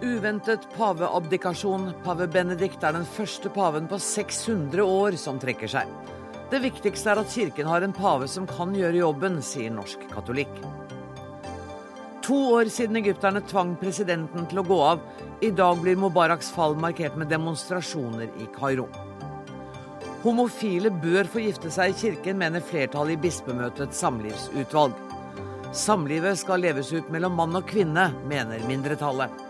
Uventet paveabdikasjon. Pave Benedikt er den første paven på 600 år som trekker seg. Det viktigste er at kirken har en pave som kan gjøre jobben, sier norsk katolikk. To år siden egypterne tvang presidenten til å gå av. I dag blir Mubaraks fall markert med demonstrasjoner i Kairo. Homofile bør få gifte seg i kirken, mener flertallet i bispemøtets samlivsutvalg. Samlivet skal leves ut mellom mann og kvinne, mener mindretallet.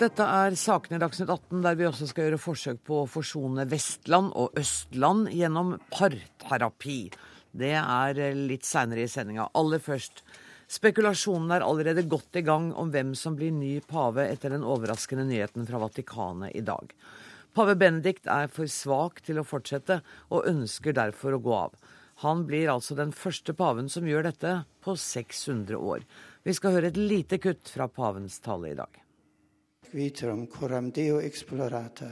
Dette er sakene i Dagsnytt 18, der vi også skal gjøre forsøk på å forsone Vestland og Østland gjennom parterapi. Det er litt seinere i sendinga. Aller først. Spekulasjonen er allerede godt i gang om hvem som blir ny pave etter den overraskende nyheten fra Vatikanet i dag. Pave Benedikt er for svak til å fortsette, og ønsker derfor å gå av. Han blir altså den første paven som gjør dette på 600 år. Vi skal høre et lite kutt fra pavens tale i dag vitrum coram Deo explorata,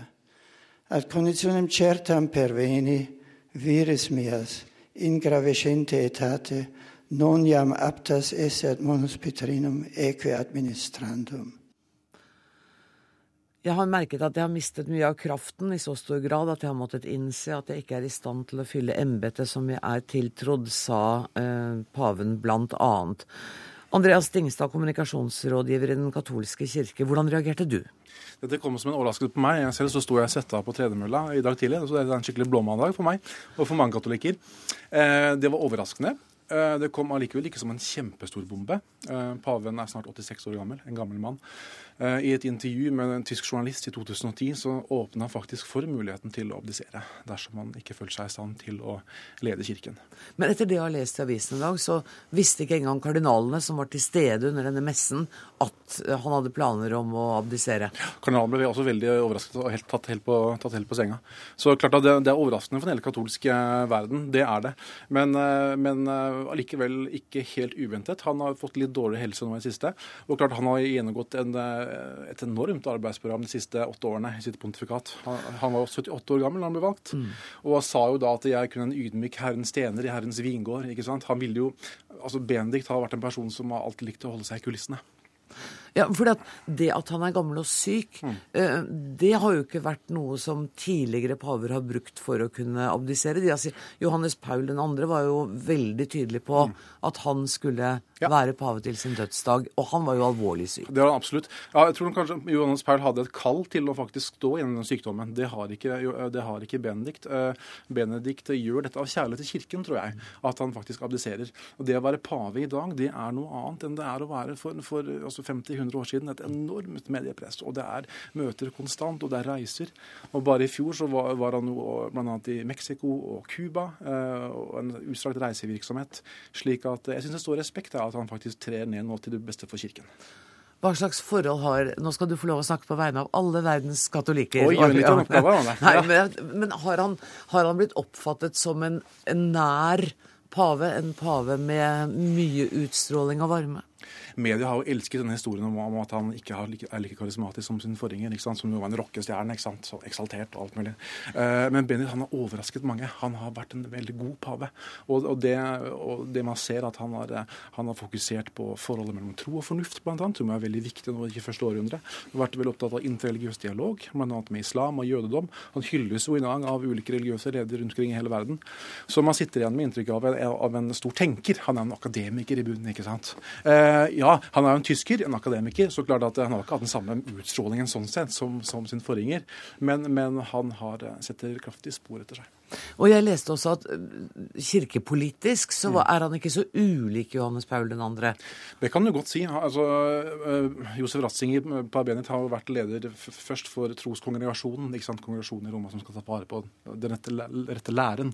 ad conditionem certam perveni, viris mias, in gravescente etate, non iam aptas esse ad monus Petrinum eque administrandum. Jeg har merket at jeg har mistet mye av kraften i så stor grad at jeg har måttet innse at jeg ikke er i stand til å fylle embetet som jeg er tiltrodd, sa eh, paven blant annet. Andreas Stingstad, kommunikasjonsrådgiver i Den katolske kirke. Hvordan reagerte du? Dette kom som en overraskelse på meg. Jeg selv så sto jeg setta på tredemølla i dag tidlig. så Det er en skikkelig blåmandag for meg og for mange katolikker. Eh, det var overraskende. Eh, det kom allikevel ikke som en kjempestor bombe. Eh, paven er snart 86 år gammel, en gammel mann. Eh, I et intervju med en tysk journalist i 2010 så åpna han faktisk for muligheten til å abdisere, dersom han ikke følte seg i stand til å lede kirken. Men etter det jeg har lest i avisen i dag, så visste ikke engang kardinalene som var til stede under denne messen, at eh, han hadde planer om å abdisere. Kardinalen ble også veldig overrasket og helt, tatt, helt på, tatt, helt på, senga. Så klart at det, det er overraskende for den hele katolske verden, det er det. Men, eh, men allikevel ikke helt uventet. Han har fått litt dårlig helse nå i det siste. Og klart han har gjennomgått en Eh, et enormt arbeidsprogram de siste åtte årene i sitt pontifikat. Han, han var 78 år gammel da han ble valgt, mm. og sa jo da at jeg kunne en ydmyk herrens tjener i herrens vingård. ikke sant? Han ville jo, altså Benedikt har vært en person som har alltid likt å holde seg i kulissene. Ja, for Det at han er gammel og syk, mm. Eh, det har jo ikke vært noe som tidligere paver har brukt for å kunne abdisere. Johannes Paul 2. var jo veldig tydelig på mm. at han skulle ja. være pave til sin dødsdag, og han var jo alvorlig syk. Det var han absolutt. Ja, jeg tror kanskje Johannes Paul hadde et kall til å faktisk stå gjennom den sykdommen. Det har ikke, det har ikke Benedikt. Eh, Benedikt gjør dette av kjærlighet til kirken, tror jeg, at han faktisk abdiserer. Og Det å være pave i dag, det er noe annet enn det er å være for, for altså 50-100 år siden et enormt mediepress. Og det er møter konstant, og det er reiser. Og bare i fjor så var, var han bl.a. i Mexico og Cuba, eh, og en utstrakt reisevirksomhet. Slik at jeg syns det står respekt av at han faktisk trer ned nå til det beste for Kirken. Hva slags forhold har Nå skal du få lov å snakke på vegne av alle verdens katolikker. Oi, litt oppgaver, Nei, men, men har, han, har, han, blitt oppfattet som en, en nær pave? En pave med mye utstråling og varme? Media har jo elsket denne historien om at han ikke er like karismatisk som sin forgjenger, som jo var en rockestjerne, så eksaltert og alt mulig. Eh, men Benedikt han har overrasket mange. Han har vært en veldig god pave. Og, det, og det man ser, at han har, han har, fokusert på forholdet mellom tro og fornuft, annet, som er veldig viktig nå i det første århundre. Han har vært veldig opptatt av interreligiøs dialog, bl.a. med islam og jødedom. Han hylles jo i dag av ulike religiøse ledere rundt omkring i hele verden. Så man sitter igjen med inntrykk av, av en stor tenker. Han er en akademiker i bunnen, ikke sant. Eh, ja, ja, han er jo en tysker, en akademiker, så klart at han har ikke hatt den samme utstrålingen sånn sett som, som sin forgjenger. Men, men han har, eh, setter kraftig spor etter seg. Og jeg leste også at øh, kirkepolitisk så er han ikke så ulik Johannes Paul 2. Det kan du godt si. Altså, uh, Josef Ratzinger på Benit har jo vært leder først for troskongregasjonen, ikke sant? kongregasjonen i Roma som skal ta vare på den rette, rette læren.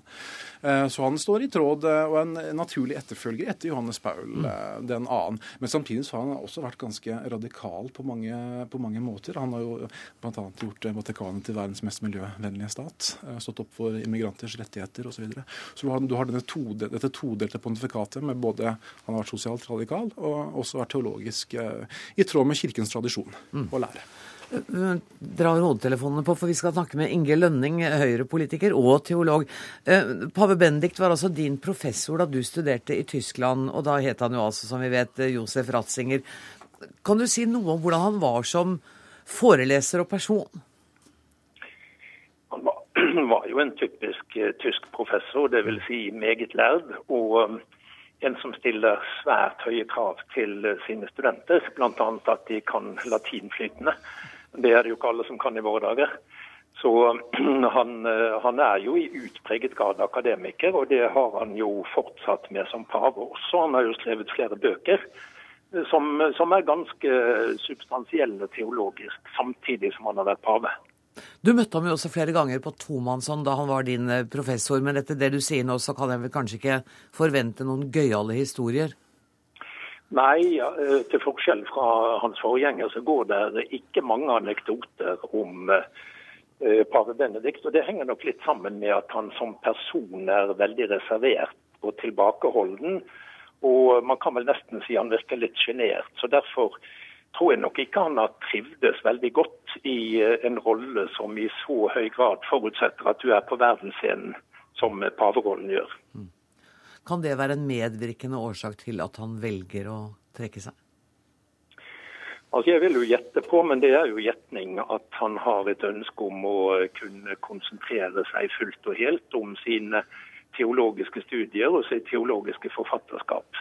Så han står i tråd og og en naturlig etterfølger etter Johannes Paul mm. den annen. Men samtidig så har han også vært ganske radikal på mange, på mange måter. Han har jo bl.a. gjort Vatikanet til verdens mest miljøvennlige stat. Stått opp for immigrasjon migranters rettigheter osv. Så, videre. så du har, du har tode, dette todelte pontifikatet med både Han har vært sosialt radikal og også vært teologisk eh, i tråd med kirkens tradisjon mm. og lære. drar hodetelefonene på, for vi skal snakke med Inge Lønning, Høyre-politiker og teolog. Eh, Pave Bendikt var altså din professor da du studerte i Tyskland, og da het han jo altså, som vi vet, Josef Ratzinger. Kan du si noe om hvordan han var som foreleser og person? Var, jo en typisk uh, tysk professor, dvs. Si meget lærd. og um, en som stiller svært høye krav til sine studenter, bl.a. at de kan latinflytende. Det er det jo ikke alle som kan i våre dager. Så han, eh, han, er jo i utpreget grad akademiker, og det har han jo fortsatt med som pave også. Han har jo skrevet flere bøker eh, som, som er ganske substansielle teologisk, samtidig som han har vært pave. Du møtte ham jo også flere ganger på tomannshånd da han var din eh, professor, men etter det du sier nå, så kan jeg vel kanskje ikke forvente noen gøyale historier? Nei, eh, til forskjell fra hans forgjenger så går det ikke mange anekdoter om eh, pave Benedikt. og Det henger nok litt sammen med at han som person er veldig reservert og tilbakeholden. Og man kan vel nesten si han virker litt sjenert. Så derfor tror jeg nok ikke han har trivdes veldig godt i eh, en rolle som i så høy grad forutsetter at du er på verdensscenen, som paverollen gjør. Mm. Kan det være en medvirkende årsak til at han velger å trekke seg? Altså Jeg vil jo gjette på, men det er jo gjetning, at han har et ønske om å kunne konsentrere seg fullt og helt om sine teologiske studier og sitt teologiske forfatterskap.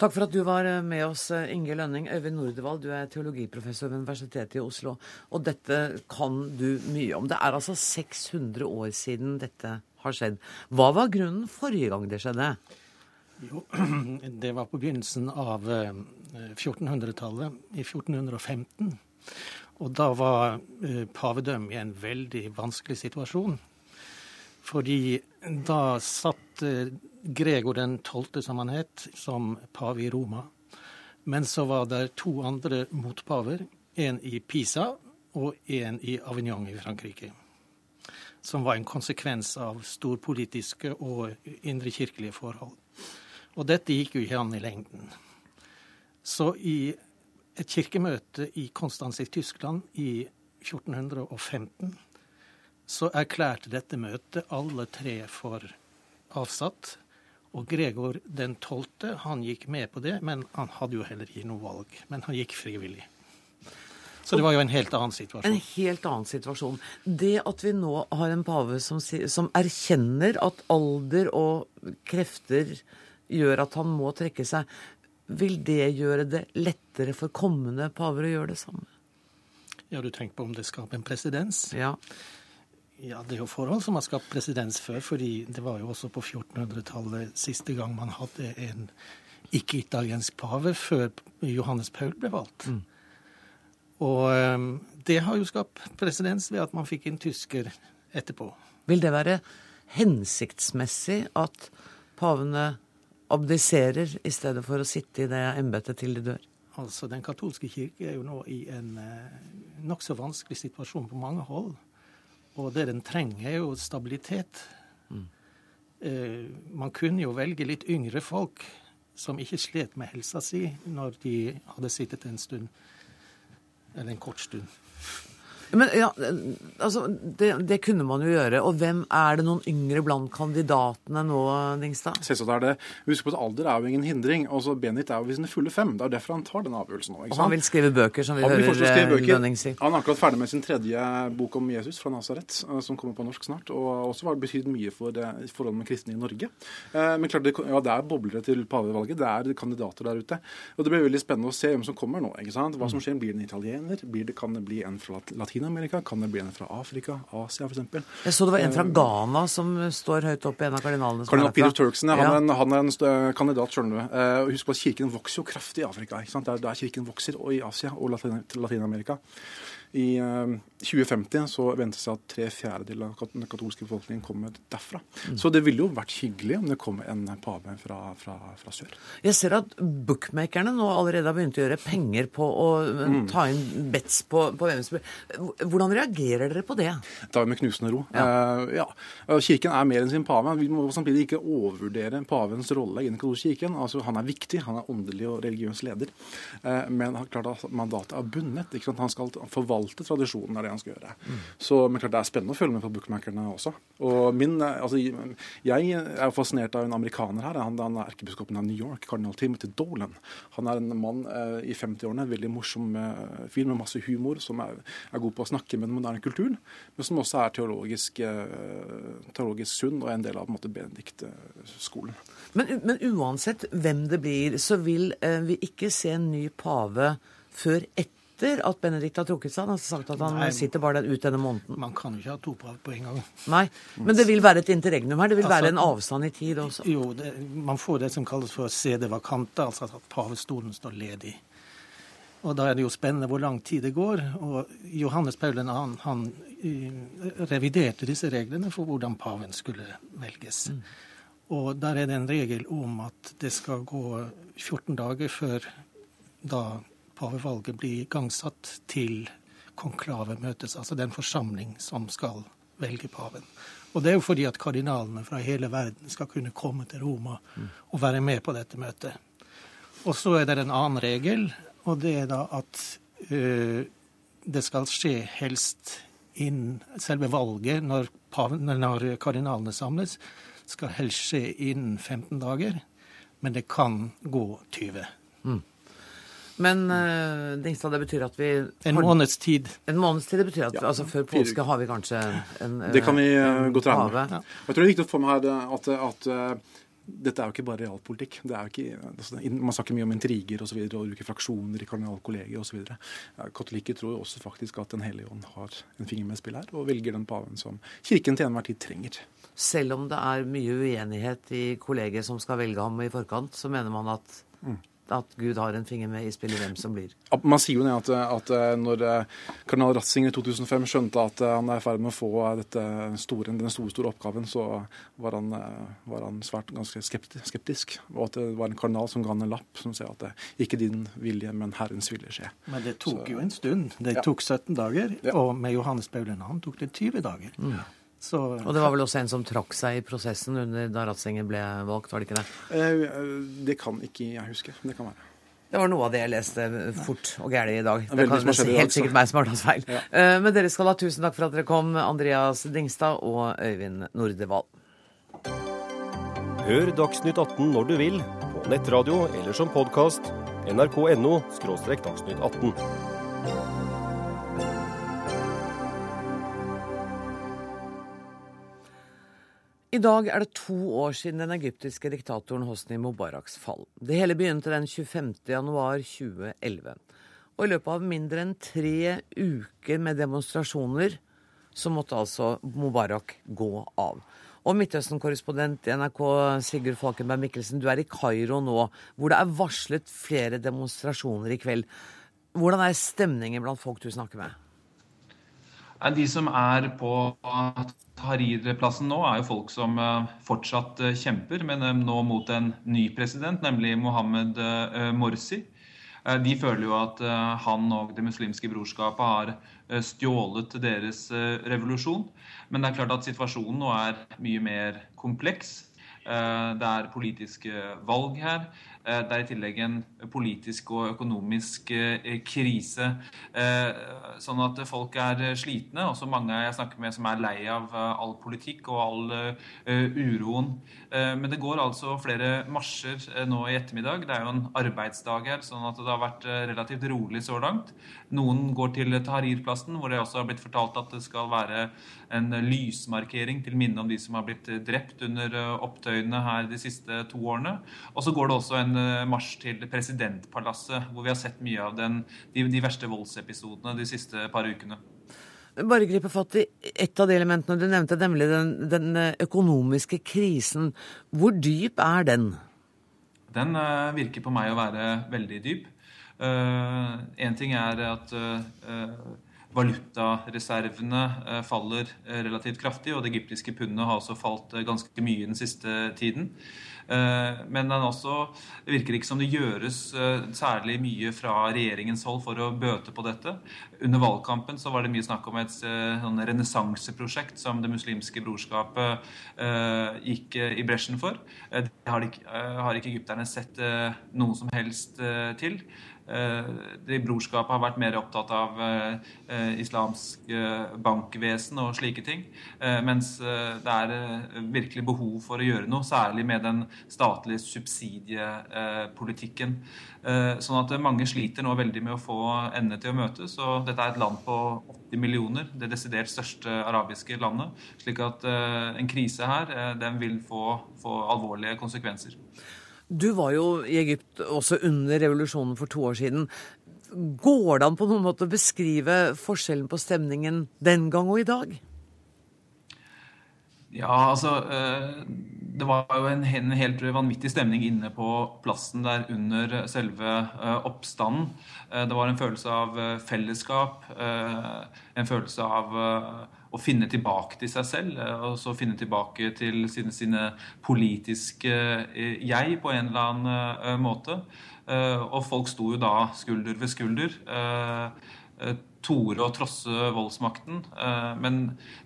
Takk for at du var med oss, Inge Lønning. Øyvind Nordevald, du er teologiprofessor ved Universitetet i Oslo. Og dette kan du mye om. Det er altså 600 år siden dette har skjedd. Hva var grunnen forrige gang det skjedde? Jo, det var på begynnelsen av 1400-tallet, eh, i 1415. Og da var eh, pavedømmet i en veldig vanskelig situasjon. Fordi da satt eh, Gregor den 12., som han het, som pave i Roma. Men så var det to andre motpaver. En i Pisa og en i Avignon i Frankrike som var en konsekvens av storpolitiske og indrekirkelige forhold. Og dette gikk jo ikke an i lengden. Så i et kirkemøte i Konstanz i Tyskland i 1415 så erklærte dette møtet alle tre for avsatt. Og Gregor den 12. han gikk med på det, men han hadde jo heller ikke noe valg. Men han gikk frivillig. Så det var jo en helt annen situasjon. En helt annen situasjon. Det at vi nå har en pave som, som erkjenner at alder og krefter gjør at han må trekke seg, vil det gjøre det lettere for kommende paver å gjøre det samme? Ja, du tenker på om det skaper en presedens? Ja. Ja, Det er jo forhold som har skapt presedens før, fordi det var jo også på 1400-tallet siste gang man hadde en ikke-italiensk pave, før Johannes Paul ble valgt. Mm. Og ehm, det har jo skapt presedens ved at man fikk en tysker etterpå. Vil det være hensiktsmessig at pavene abdiserer i stedet for å sitte i det embetet til de dør? Altså, Den katolske kirke er jo nå i en eh, nokså vanskelig situasjon på mange hold. Og det den trenger, er jo stabilitet. Mm. Eh, man kunne jo velge litt yngre folk som ikke slet med helsa si når de hadde sittet en stund eller en kort stund. Men ja, altså, det, det, kunne man jo gjøre. Og hvem er det noen yngre blant kandidatene nå, Dingstad? Selvsagt er det. Husk på at alder er jo ingen hindring. Også Benit er jo ved sine fulle fem. Det er derfor han tar den avgjørelsen nå. Og han vil skrive bøker, som vi han hører eh, Lønning si. Han er akkurat ferdig med sin tredje bok om Jesus fra Nasaret, eh, som kommer på norsk snart. Og også har betydd mye for det, forholdet med kristne i Norge. Eh, men klart, det, ja, det er boblere til pavevalget. Det er kandidater der ute. Og det blir veldig spennende å se hvem som kommer nå. ikke sant? Hva som skjer. Blir det en italiener? Blir det, kan det bli en fra latin Latin-Amerika? Kan det bli en fra Afrika? Asia, f.eks.? Jeg så det var en fra eh, Ghana som står høyt oppe en av kardinalene. Kardinal Peter Turksen, ja. Han, er en, han er en kandidat, skjønner du. Uh, husk på at kirken vokser jo kraftig i Afrika. ikke sant? Der, kirken vokser, og i Asia og Latin-Amerika. I uh, 2050 så ventes det at tre fjerdedeler av den katolske befolkningen kommer derfra. Mm. Så det ville jo vært hyggelig om det kom en pave fra, fra, fra, sør. Jeg ser at bookmakerne nå allerede har begynt å gjøre penger på å mm. ta inn bets på, på hvem som Hvordan reagerer dere på det? Da er vi med knusende ro. Ja. Uh, ja. Kirken er mer enn sin pave. Vi må samtidig ikke overvurdere pavens rolle i den katolske kirken. Altså, han er viktig, han er åndelig og religiøs leder. Uh, men klart at mandatet er bundet. Han skal forvalte tradisjonen. er det han skal gjøre. Mm. Så men klart det er spennende å følge med på bookmakerne også. Og min, altså, Jeg er fascinert av en amerikaner her. Han, han er erkebiskopen av New York, kardinal Timothy Dolan. Han er en mann eh, i 50-årene, veldig morsom eh, fyr med masse humor, som er, er, god på å snakke med den moderne kulturen, men som også er teologisk, eh, teologisk sunn og er en del av Benedikt-skolen. Men, men, uansett hvem det blir, så vil eh, vi ikke se en ny pave før etter etter at Benedikt har trukket seg? Han har sagt at han Nei, sitter bare ut denne måneden. Man kan jo ikke ha to på en gang. Nei, Men det vil være et interregnum her? Det vil altså, være en avstand i tid også? Jo, det, man får det som kalles for CD vakante, altså at pavestolen står ledig. Og da er det jo spennende hvor lang tid det går. Og Johannes Paulen han, han uh, reviderte disse reglene for hvordan paven skulle velges. Mm. Og der er det en regel om at det skal gå 14 dager før da pavevalget blir igangsatt til konklavet møtes, altså den forsamling som skal velge paven. Og det er jo fordi at kardinalene fra hele verden skal kunne komme til Roma og være med på dette møtet. Og så er det en annen regel, og det er da at uh, det skal skje helst innen selve valget, når, paven, når kardinalene samles, skal helst skje innen 15 dager, men det kan gå 20. Men uh, Dingstad, det betyr at vi En måneds tid. En måneds tid, Det betyr at ja. altså, før påske har vi kanskje en uh, Det kan vi uh, godt regne med. Ja. Jeg tror det er viktig å få med her at, at at dette er jo ikke bare realpolitikk. Det er jo ikke, altså, man snakker mye om intriger osv. Og, og bruker fraksjoner i kardinalkollegiet osv. Katolikker tror jo også faktisk at Den hellige ånd har en finger med i spill her, og velger den paven som kirken til enhver tid trenger. Selv om det er mye uenighet i kollegiet som skal velge ham i forkant, så mener man at mm at Gud har en finger med i spillet hvem som blir. Man sier jo det at, at eh, når eh, kardinal Ratzinger i 2005 skjønte at eh, han er i ferd med å få store, denne store, store oppgaven, så var han, var han svært ganske skeptisk. Og at det var en kardinal som ga han en lapp som sier at det ikke din vilje, men Herrens vilje skje. Men det tok så, jo en stund. Det ja. tok 17 dager. Ja. Og med Johannes Paulen han tok det 20 dager. Mm. Så, og det var vel også en som trakk seg i prosessen under da Ratzinger ble valgt, var det ikke det? Eh, eh, det kan ikke jeg huske. Det kan være. Det var noe av det jeg leste fort og gærent i dag. Det kan være helt sikkert meg som har tatt feil. Ja. Eh, men dere skal ha tusen takk for at dere kom, Andreas Dingstad og Øyvind Nordevall. Hør Dagsnytt 18 når du vil, på nettradio eller som podkast. nrk.no – dagsnytt 18. I dag er det to år siden den egyptiske diktatoren Hosni Mubaraks fall. Det hele begynte den 25. januar 2011. Og i løpet av mindre enn tre uker med demonstrasjoner, så måtte altså Mubarak gå av. Og Midtøsten-korrespondent i NRK Sigurd Falkenberg Mikkelsen, du er i Kairo nå, hvor det er varslet flere demonstrasjoner i kveld. Hvordan er stemningen blant folk du snakker med? De som er på Tahrir-plassen nå, er jo folk som eh, fortsatt eh, kjemper, men eh, nå mot en ny president, nemlig Mohammed Morsi. De føler jo at han og Det muslimske brorskapet har stjålet deres revolusjon. Men det er klart at situasjonen nå er mye mer kompleks. Det er politiske valg her. Eh, det er i tillegg en politisk og økonomisk eh, krise. Eh, sånn at folk er slitne. Også mange jeg snakker med som er lei av all politikk og all uroen. Men det går altså flere marsjer nå i ettermiddag. Det er jo en arbeidsdag her, sånn at det har vært relativt rolig så langt. Noen går til Tahrir-plassen, hvor det også har blitt fortalt at det skal være en lysmarkering til minne om de som har blitt drept under opptøyene her de siste to årene. Og så går det også en eh, marsj til presidentpalasset, hvor vi har sett mye av den, de, de verste voldsepisodene de siste par ukene. Bare gripe fatt i ett av de elementene du nevnte, nemlig den, den eh, økonomiske krisen. Hvor dyp er den? Den virker på meg å være veldig dyp. Én uh, ting er at uh, valutareservene faller relativt kraftig, og det egyptiske pundet har også falt ganske mye den siste tiden. Men også virker ikke som det gjøres særlig mye fra regjeringens hold for å bøte på dette. Under valgkampen så var det mye snakk om et sånn renessanseprosjekt som Det muslimske brorskapet gikk i bresjen for. Det har, ikke, har ikke egypterne sett noe som helst til. Eh, det brorskapet har vært mer opptatt av eh, islamsk eh, bankvesen og slike ting. Mens det er virkelig behov for å gjøre noe, særlig med den statlige subsidiepolitikken. Sånn at mange sliter nå veldig med å få endene til å møtes. Og dette er et land på 80 millioner, det desidert største arabiske landet. Slik at en krise her, den vil få, få alvorlige konsekvenser. Du var jo i Egypt også under revolusjonen for to år siden. Går det an på noen måte å beskrive forskjellen på stemningen den gang og i dag? Ja, altså eh, Det var jo en, helt vanvittig stemning inne på plassen der under selve eh, oppstanden. Eh, det var en følelse av fellesskap, en følelse av å finne tilbake til seg selv. Eh, og så finne tilbake til sine, sine politiske eh, jeg på en eller annen eh, måte. Og folk sto jo da skulder ved skulder. Tore å trosse voldsmakten. Men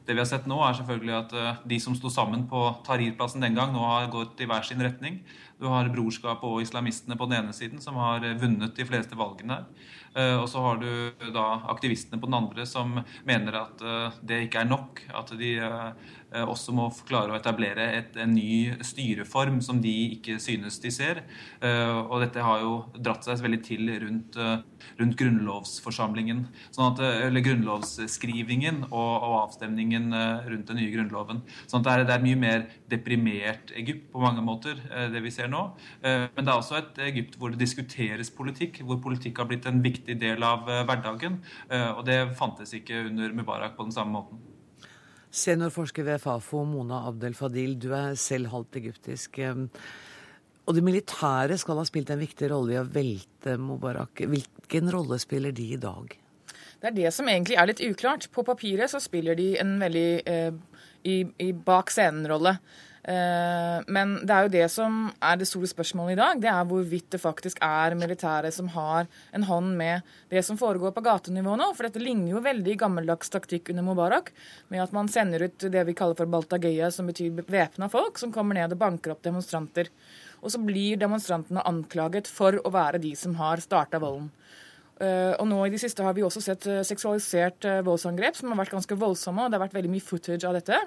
det vi har sett nå, er selvfølgelig at de som sto sammen på Tahrir-plassen den gang, nå har gått i hver sin retning. Du har brorskapet og islamistene på den ene siden, som har vunnet de fleste valgene her. Eh, og så har du da aktivistene på den andre som mener at eh, det ikke er nok. At de eh, også må klare å etablere et, en ny styreform som de ikke synes de ser. Og dette har jo dratt seg veldig til rundt, rundt grunnlovsforsamlingen. Sånn at, eller grunnlovsskrivingen og, og, avstemningen rundt den nye grunnloven. Sånn at det er, det er mye mer deprimert Egypt på mange måter, det vi ser nå. Men det er også et Egypt hvor det diskuteres politikk, hvor politikk har blitt en viktig viktig del av eh, hverdagen. Eh, og det fantes ikke under Mubarak på den samme måten. Seniorforsker ved Fafo, Mona Abdel Fadil, du er selv halvt egyptisk. Og det militære skal ha spilt en viktig rolle i å velte Mubarak. Hvilken rolle spiller de i dag? Det er det som egentlig er litt uklart. På papiret så spiller de en veldig eh, i, i bak scenen-rolle. Eh, men det er jo det som er det store spørsmålet i dag. Det er hvorvidt det faktisk er militæret som har en hånd med det som foregår på gatenivå nå. For dette ligner jo veldig gammeldags taktikk under Mubarak, med at man sender ut det vi kaller for baltageya, som betyr væpna folk, som kommer ned og banker opp demonstranter. Og så blir demonstrantene anklaget for å være de som har starta volden. Uh, og nå i det siste har vi også sett uh, seksualisert uh, voldsangrep som har vært ganske voldsomme. og Det har vært veldig mye footage av dette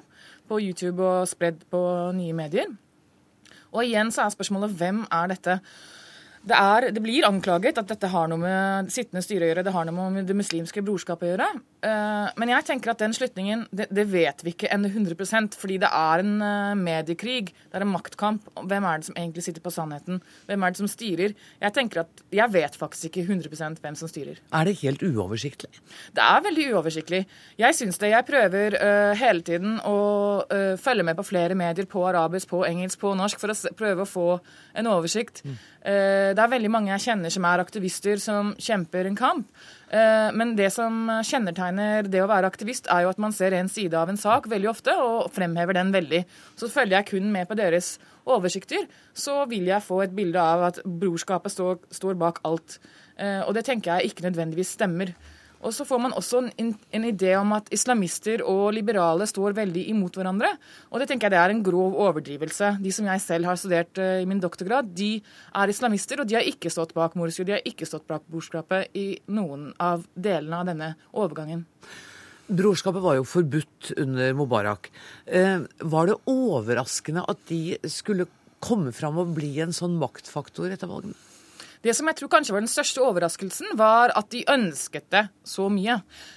på YouTube og spredd på nye medier. Og igjen så er spørsmålet hvem er dette? Det, er, det, blir anklaget at dette har noe med sittende styre å gjøre, det har noe med det muslimske brorskapet å gjøre. Eh, men jeg tenker at den slutningen, det, det vet vi ikke ennå 100% fordi det er en eh, mediekrig, det er en maktkamp. Hvem er det som egentlig sitter på sannheten? Hvem er det som styrer? Jeg tenker at jeg vet faktisk ikke 100% hvem som styrer. Er det helt uoversiktlig? Det er veldig uoversiktlig. Jeg syns det. Jeg prøver uh, hele tiden å uh, følge med på flere medier, på arabisk, på engelsk, på norsk, for å prøve å få en oversikt. Mm. Uh, det er veldig mange jeg kjenner som er aktivister, som kjemper en kamp. Eh, men det som kjennetegner det å være aktivist, er jo at man ser en side av en sak veldig ofte og fremhever den veldig. Så følger jeg kun med på deres oversikter, så vil jeg få et bilde av at brorskapet står, står bak alt. Eh, og det tenker jeg ikke nødvendigvis stemmer. Og så får man også en, en, idé om at islamister og liberale står veldig imot hverandre. Og det tenker jeg det er en grov overdrivelse. De som jeg selv har studert uh, i min doktorgrad, de er islamister, og de har ikke stått bak Morsi, de har ikke stått bak brorskapet i noen av delene av denne overgangen. Brorskapet var jo forbudt under Mubarak. Eh, var det overraskende at de skulle komme fram og bli en sånn maktfaktor etter valgene? Det som jeg tror kanskje var den største overraskelsen, var at de ønsket det så mye.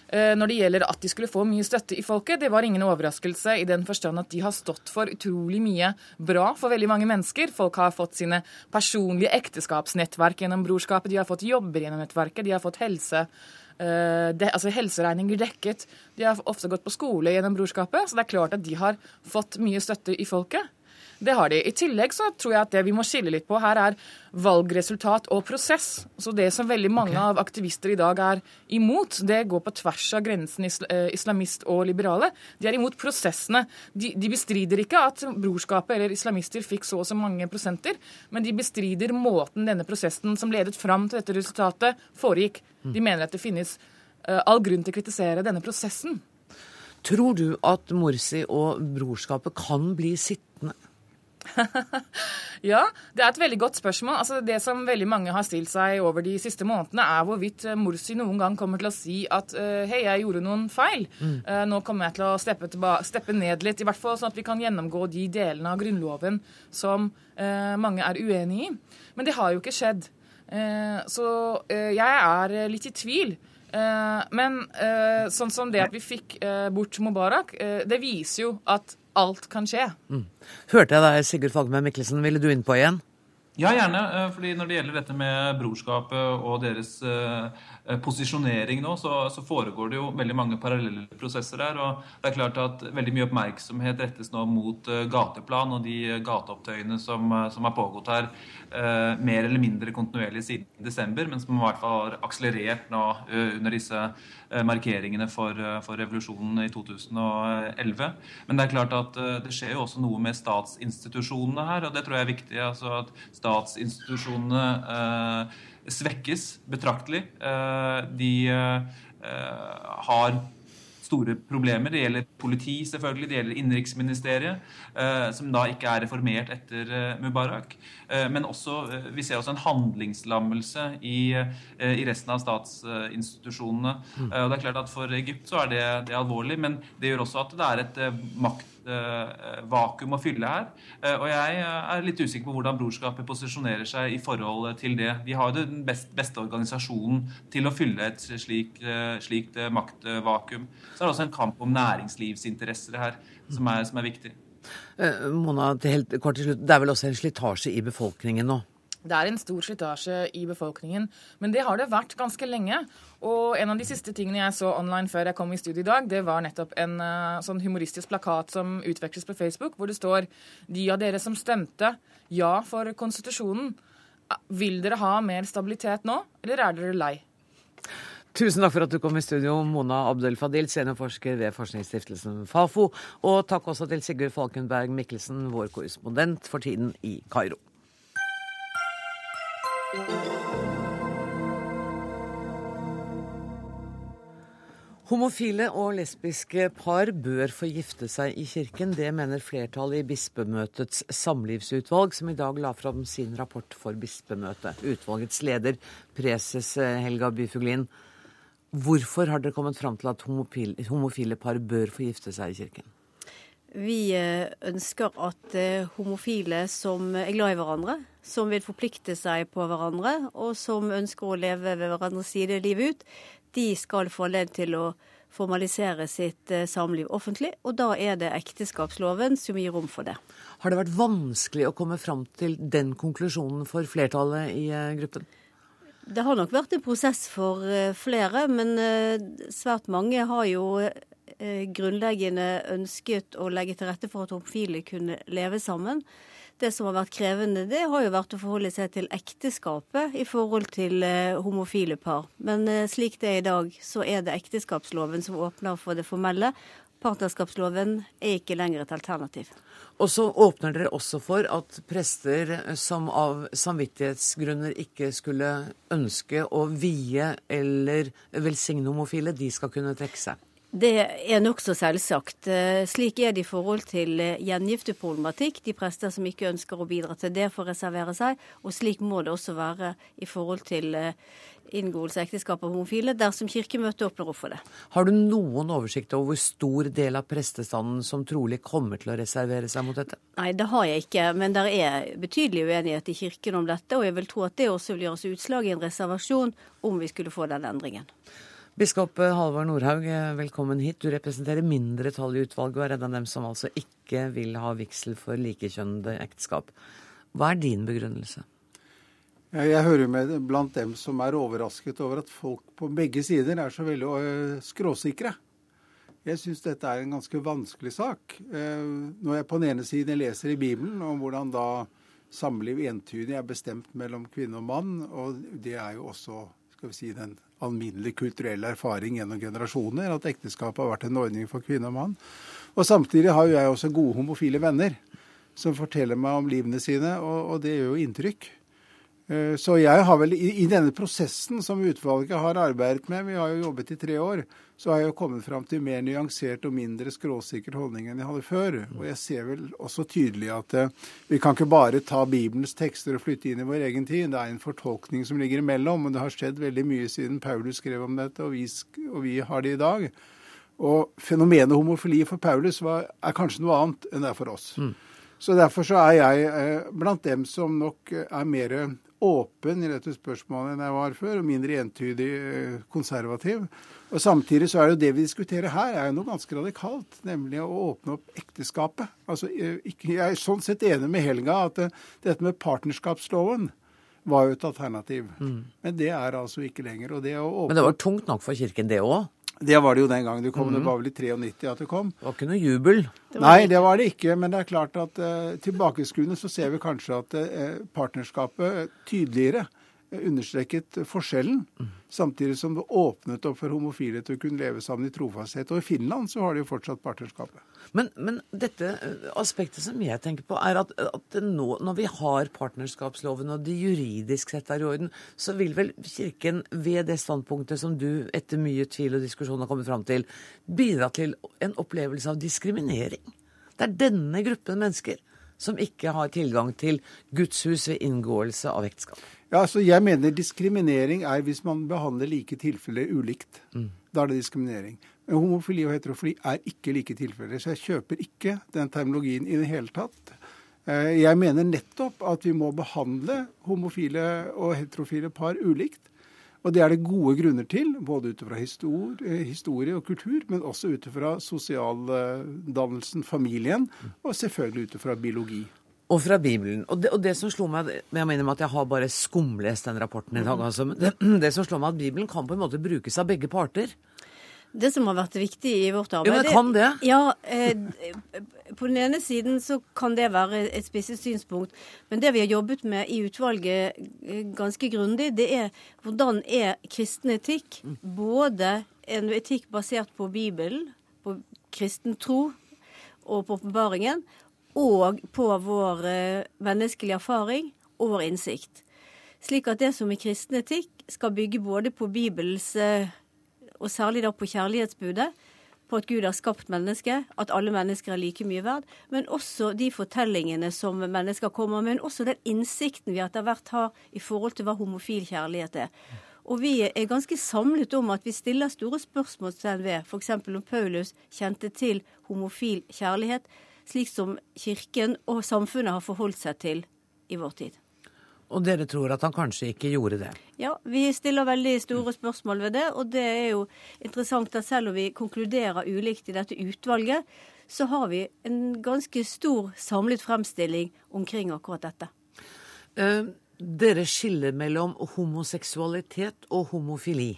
Eh, når det gjelder at de skulle få mye støtte i folket, det var ingen overraskelse i den forstand at de har stått for utrolig mye bra for veldig mange mennesker. Folk har fått sine personlige ekteskapsnettverk gjennom brorskapet, de har fått jobber gjennom nettverket, de har fått helse. De, altså helseregninger dekket. De har ofte gått på skole gjennom brorskapet, så det er klart at de har fått mye støtte i folket. Det har de. I tillegg så tror jeg at det vi må skille litt på her, er valgresultat og prosess. Så det som veldig mange okay. av aktivister i dag er imot, det går på tvers av grensen eh, islamist og liberale. De er imot prosessene. De, de bestrider ikke at brorskapet eller islamister fikk så og så mange prosenter, men de bestrider måten denne prosessen som ledet fram til dette resultatet, foregikk. De mm. mener at det finnes uh, all grunn til å kritisere denne prosessen. Tror du at Morsi og brorskapet kan bli sittende? ja, det er et veldig godt spørsmål. Altså, det som veldig mange har stilt seg over de siste månedene, er hvorvidt eh, Morsi noen gang kommer til å si at uh, hei, jeg gjorde noen feil. Mm. Uh, nå kommer jeg til å steppe, steppe, ned litt, i hvert fall sånn at vi kan gjennomgå de delene av Grunnloven som eh, mange er uenig i. Men det har jo ikke skjedd. så jeg er litt i tvil. Eh, men eh, sånn som det at vi fikk eh, bort Mubarak, det viser jo at alt kan skje. Mm. Hørte jeg deg, Sigurd Fagme Mikkelsen. Ville du innpå igjen? Ja, gjerne. fordi Når det gjelder dette med brorskapet og deres posisjonering nå, så, så, foregår det jo veldig mange parallelle prosesser her. og det er klart at Veldig mye oppmerksomhet rettes nå mot uh, gateplan og de gateopptøyene som, som har pågått her eh, mer eller mindre kontinuerlig siden desember, men som i hvert fall har akselerert nå under disse markeringene for, for, revolusjonen i 2011. Men det er klart at det skjer jo også noe med statsinstitusjonene her, og det tror jeg er viktig. altså at statsinstitusjonene svekkes betraktelig. Eh, de eh, har store problemer. Det gjelder politi, selvfølgelig, det gjelder innenriksministeriet, eh, som da ikke er reformert etter Mubarak. men også, vi ser også en handlingslammelse i, i resten av statsinstitusjonene. Mm. og det er klart at For Egypt så er det, det er alvorlig, men det gjør også at det er et makt vakuum å fylle her. Eh, og jeg eh, er litt usikker på hvordan Brorskapet posisjonerer seg i forhold til det. Vi har jo den best, beste organisasjonen til å fylle et slikt, slikt maktvakuum. Så er det også en kamp om næringslivsinteresser her som er, som er viktig. Mona, helt kort til slutt. Det er vel også en slitasje i befolkningen nå? Det er en stor slitasje i befolkningen, men det har det vært ganske lenge. Og en av de siste tingene jeg så online før jeg kom i studio i dag, det var nettopp en uh, sånn humoristisk plakat som utveksles på Facebook, hvor det står De av dere som stemte ja for konstitusjonen, vil dere ha mer stabilitet nå, eller er dere lei? Tusen takk for at du kom i studio, Mona Abdel Fadil, seniorforsker ved forskningsstiftelsen Fafo. Og takk også til Sigurd Falkenberg Mikkelsen, vår korrespondent for tiden i Kairo. Homofile og lesbiske par bør få gifte seg i kirken. Det mener flertallet i Bispemøtets samlivsutvalg, som i dag la fram sin rapport for Bispemøtet. Utvalgets leder, preses Helga Byfuglin. Hvorfor har dere kommet fram til at homofile par bør få gifte seg i kirken? Vi eh, ønsker at eh, homofile som er glad i hverandre, som vil forplikte seg på hverandre, og som ønsker å leve ved hverandres side livet ut, de skal få anledning til å formalisere sitt eh, samliv offentlig. Og da er det ekteskapsloven som gir rom for det. Har det vært vanskelig å komme fram til den konklusjonen for flertallet i gruppen? Det har nok vært en prosess for flere, men svært mange har jo grunnleggende ønsket å legge til rette for at homofile kunne leve sammen. Det som har vært krevende, det har jo vært å forholde seg til ekteskapet i forhold til eh, homofile par. Men eh, slik det er i dag, så er det ekteskapsloven som åpner for det formelle. Partnerskapsloven er ikke lenger et alternativ. Og så åpner dere også for at prester som av samvittighetsgrunner ikke skulle ønske å vie eller velsigne homofile, de skal kunne trekke seg. Det er nokså selvsagt. Eh, slik er det i forhold til eh, gjengifteproblematikk. De prester som ikke ønsker å bidra til det, får reservere seg. Og slik må det også være i forhold til eh, inngåelse av ekteskap av homofile, dersom Kirkemøtet åpner opp for det. Har du noen oversikt over hvor stor del av prestestanden som trolig kommer til å reservere seg mot dette? Nei, det har jeg ikke, men det er betydelig uenighet i Kirken om dette. Og jeg vil tro at det også vil gjøres utslag i en reservasjon om vi skulle få den endringen. Biskop Halvard Nordhaug, velkommen hit. Du representerer mindretallet i utvalget og er en av dem som altså ikke vil ha vigsel for likekjønnede ekteskap. Hva er din begrunnelse? Jeg hører med blant dem som er overrasket over at folk på begge sider er så veldig skråsikre. Jeg syns dette er en ganske vanskelig sak. Eh, når jeg på den ene siden leser i Bibelen om hvordan da samliv entydig er bestemt mellom kvinne og mann, og det er jo også skal vi si, den alminnelige kulturell erfaring gjennom generasjoner at ekteskapet har vært en ordning for kvinne og mann. Og samtidig har jo jeg også gode homofile venner som forteller meg om livene sine, og, og det gjør jo inntrykk. Eh, så jeg har vel, i, i denne prosessen som utvalget har arbeidet med, vi har jo jobbet i tre år, så har jeg jo kommet fram til mer nyansert og mindre skråsikker holdning enn jeg hadde før. Og jeg ser vel også tydelig at uh, vi kan ikke bare ta Bibelens tekster og flytte inn i vår egen tid. Det er en fortolkning som ligger imellom. Og det har skjedd veldig mye siden Paulus skrev om dette, og vi, og vi har det i dag. Og fenomenet homofili for Paulus var, er kanskje noe annet enn det er for oss. Mm. Så derfor så er jeg eh, blant dem som nok er mer åpen i dette spørsmålet enn jeg var før, og mindre entydig eh, konservativ. Og Samtidig så er det jo det vi diskuterer her, er jo noe ganske radikalt, nemlig å åpne opp ekteskapet. Altså, eh, Jeg er sånn sett enig med Helga at eh, dette med partnerskapsloven var jo et alternativ. Mm. Men det er altså ikke lenger. Det Men det var tungt nok for Kirken, det òg? Det var det jo den gangen du kom. Mm. Det var vel i 93 at du kom. Det var ikke noe jubel? Det Nei, det var det ikke. Men det er klart at uh, tilbakeskuende så ser vi kanskje at uh, partnerskapet tydeligere understreket forskjellen. Samtidig som det åpnet opp for homofile til å kunne leve sammen i trofasthet. Og i Finland så har de jo fortsatt partnerskapet. Men, men, dette eh, aspektet som jeg tenker på, er at, at nå, når vi har partnerskapsloven og det juridisk sett er i orden, så vil vel Kirken ved det standpunktet som du etter mye tvil og diskusjon har kommet fram til, bidra til en opplevelse av diskriminering? Det er denne gruppen mennesker som ikke har tilgang til gudshus ved inngåelse av ekteskap. Ja, altså Jeg mener diskriminering er hvis man behandler like tilfeller ulikt. Mm. Da er det diskriminering. Men homofili og heterofili er ikke like tilfeller. Så jeg kjøper ikke den terminologien i det hele tatt. Eh, jeg mener nettopp at vi må behandle homofile og heterofile par ulikt. Og det er det gode grunner til, både ut fra historie, historie, og kultur, men også ut fra sosialdannelsen, familien, og selvfølgelig ut fra biologi. Og fra Bibelen. Og det, og det, som slo meg Jeg mener at jeg har bare skumlest den rapporten i dag. Altså. Det, det, som slår meg at Bibelen kan på en måte brukes av begge parter. Det som har vært viktig i vårt arbeid Jo, men kan det? Ja, eh, På den ene siden så kan det være et spisset synspunkt. Men det vi har jobbet med i utvalget eh, ganske grundig, det er hvordan er kristen etikk både en etikk basert på Bibelen, på kristen tro og på åpenbaringen, og på vår eh, menneskelige erfaring og vår innsikt. Slik at det som er kristen etikk, skal bygge både på Bibels, eh, og særlig da på kjærlighetsbudet, på at Gud har skapt mennesket, at alle mennesker er like mye verd, men også de fortellingene som mennesker kommer med, men også den innsikten vi etter hvert har i forhold til hva homofil kjærlighet er. Og vi er ganske samlet om at vi stiller store spørsmål ved f.eks. om Paulus kjente til homofil kjærlighet slik som Kirken og samfunnet har forholdt seg til i vår tid. Og dere tror at han kanskje ikke gjorde det? Ja, vi stiller veldig store spørsmål ved det. Og det er jo interessant at selv om vi konkluderer ulikt i dette utvalget, så har vi en ganske stor samlet fremstilling omkring akkurat dette. Eh, dere skiller mellom homoseksualitet og homofili.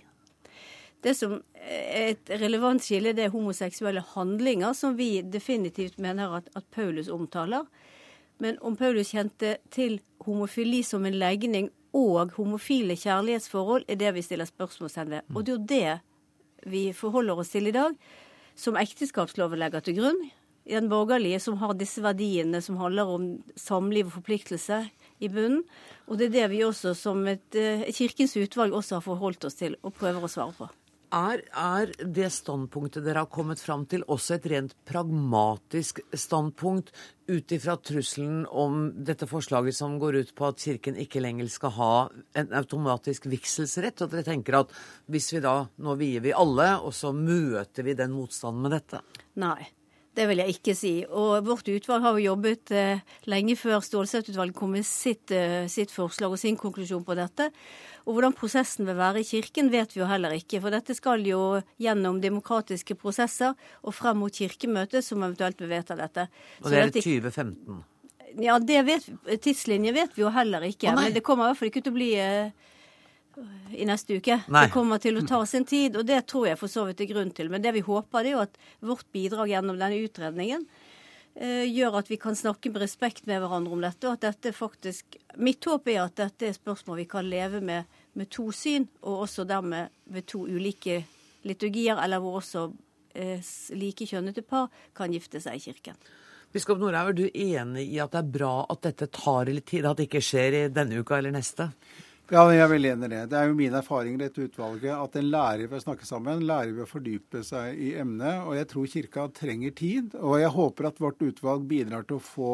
Det som er et relevant skille, det er homoseksuelle handlinger, som vi definitivt mener at, at Paulus omtaler. Men om Paulus kjente til homofili som en legning og homofile kjærlighetsforhold, er det vi stiller spørsmålstegn ved. Og det er jo det vi forholder oss til i dag, som ekteskapsloven legger til grunn. I den borgerlige, som har disse verdiene som handler om samliv og forpliktelse i bunnen. Og det er det vi også som et, eh, kirkens utvalg også har forholdt oss til og prøver å svare på. Er, er, det standpunktet dere har kommet fram til, også et rent pragmatisk standpunkt ut ifra trusselen om dette forslaget som går ut på at Kirken ikke lenger skal ha en automatisk vigselsrett? Og dere tenker at hvis vi da Nå vier vi alle, og så møter vi den motstanden med dette? Nei. Det vil jeg ikke si. Og vårt utvalg har jo jobbet eh, lenge før Stålsett-utvalget kom med sitt, eh, sitt, forslag og sin konklusjon på dette. Og hvordan prosessen vil være i Kirken, vet vi jo heller ikke. For dette skal jo gjennom demokratiske prosesser og frem mot Kirkemøtet, som eventuelt vil vedta dette. Og det er 2015? Ja, det vet, tidslinje vet vi jo heller ikke. men det kommer i hvert fall ikke til å bli eh, i neste uke. Nei. Det kommer til å ta sin tid, og det tror jeg for så vidt er grunn til. Men det vi håper, det er jo at vårt bidrag gjennom denne utredningen gjør at vi kan snakke med respekt med hverandre om dette, og at dette faktisk Mitt håp er at dette er spørsmål vi kan leve med med to syn, og også dermed ved to ulike liturgier, eller hvor også eh, like kjønnete par kan gifte seg i kirken. Biskop Norhaug, er du enig i at det er bra at dette tar litt tid, at det ikke skjer i denne uka eller neste? Ja, jeg er veldig enig i det. Det er jo min erfaring i dette utvalget at en lærer ved å snakke sammen, lærer ved å fordype seg i emnet. Og jeg tror Kirka trenger tid. Og jeg håper at vårt utvalg bidrar til å få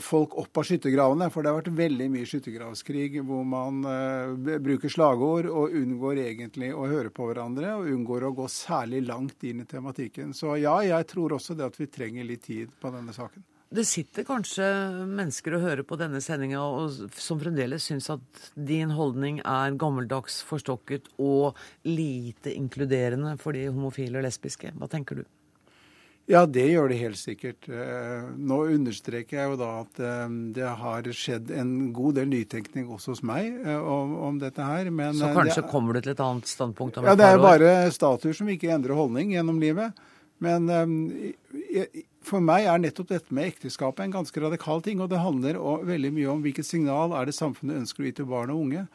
folk opp av skyttergravene. For det har vært veldig mye skyttergravskrig hvor man uh, bruker slagord og unngår egentlig å høre på hverandre. Og unngår å gå særlig langt inn i tematikken. Så ja, jeg tror også det at vi trenger litt tid på denne saken. Det sitter kanskje mennesker og hører på denne sendinga som fremdeles syns at din holdning er gammeldags, forstokket og lite inkluderende for de homofile og lesbiske. Hva tenker du? Ja, det gjør det helt sikkert. Eh, Nå understreker jeg jo da at eh, det har skjedd en god del nytenkning også hos meg eh, om, om dette her. Men Så kanskje det, kommer du til et annet standpunkt om ja, et det er år? bare statuer som ikke endrer holdning gjennom livet. Men eh, for meg er nettopp dette med ekteskapet en ganske radikal ting. Og det handler veldig mye om hvilket signal er det samfunnet ønsker å gi til barn og unge.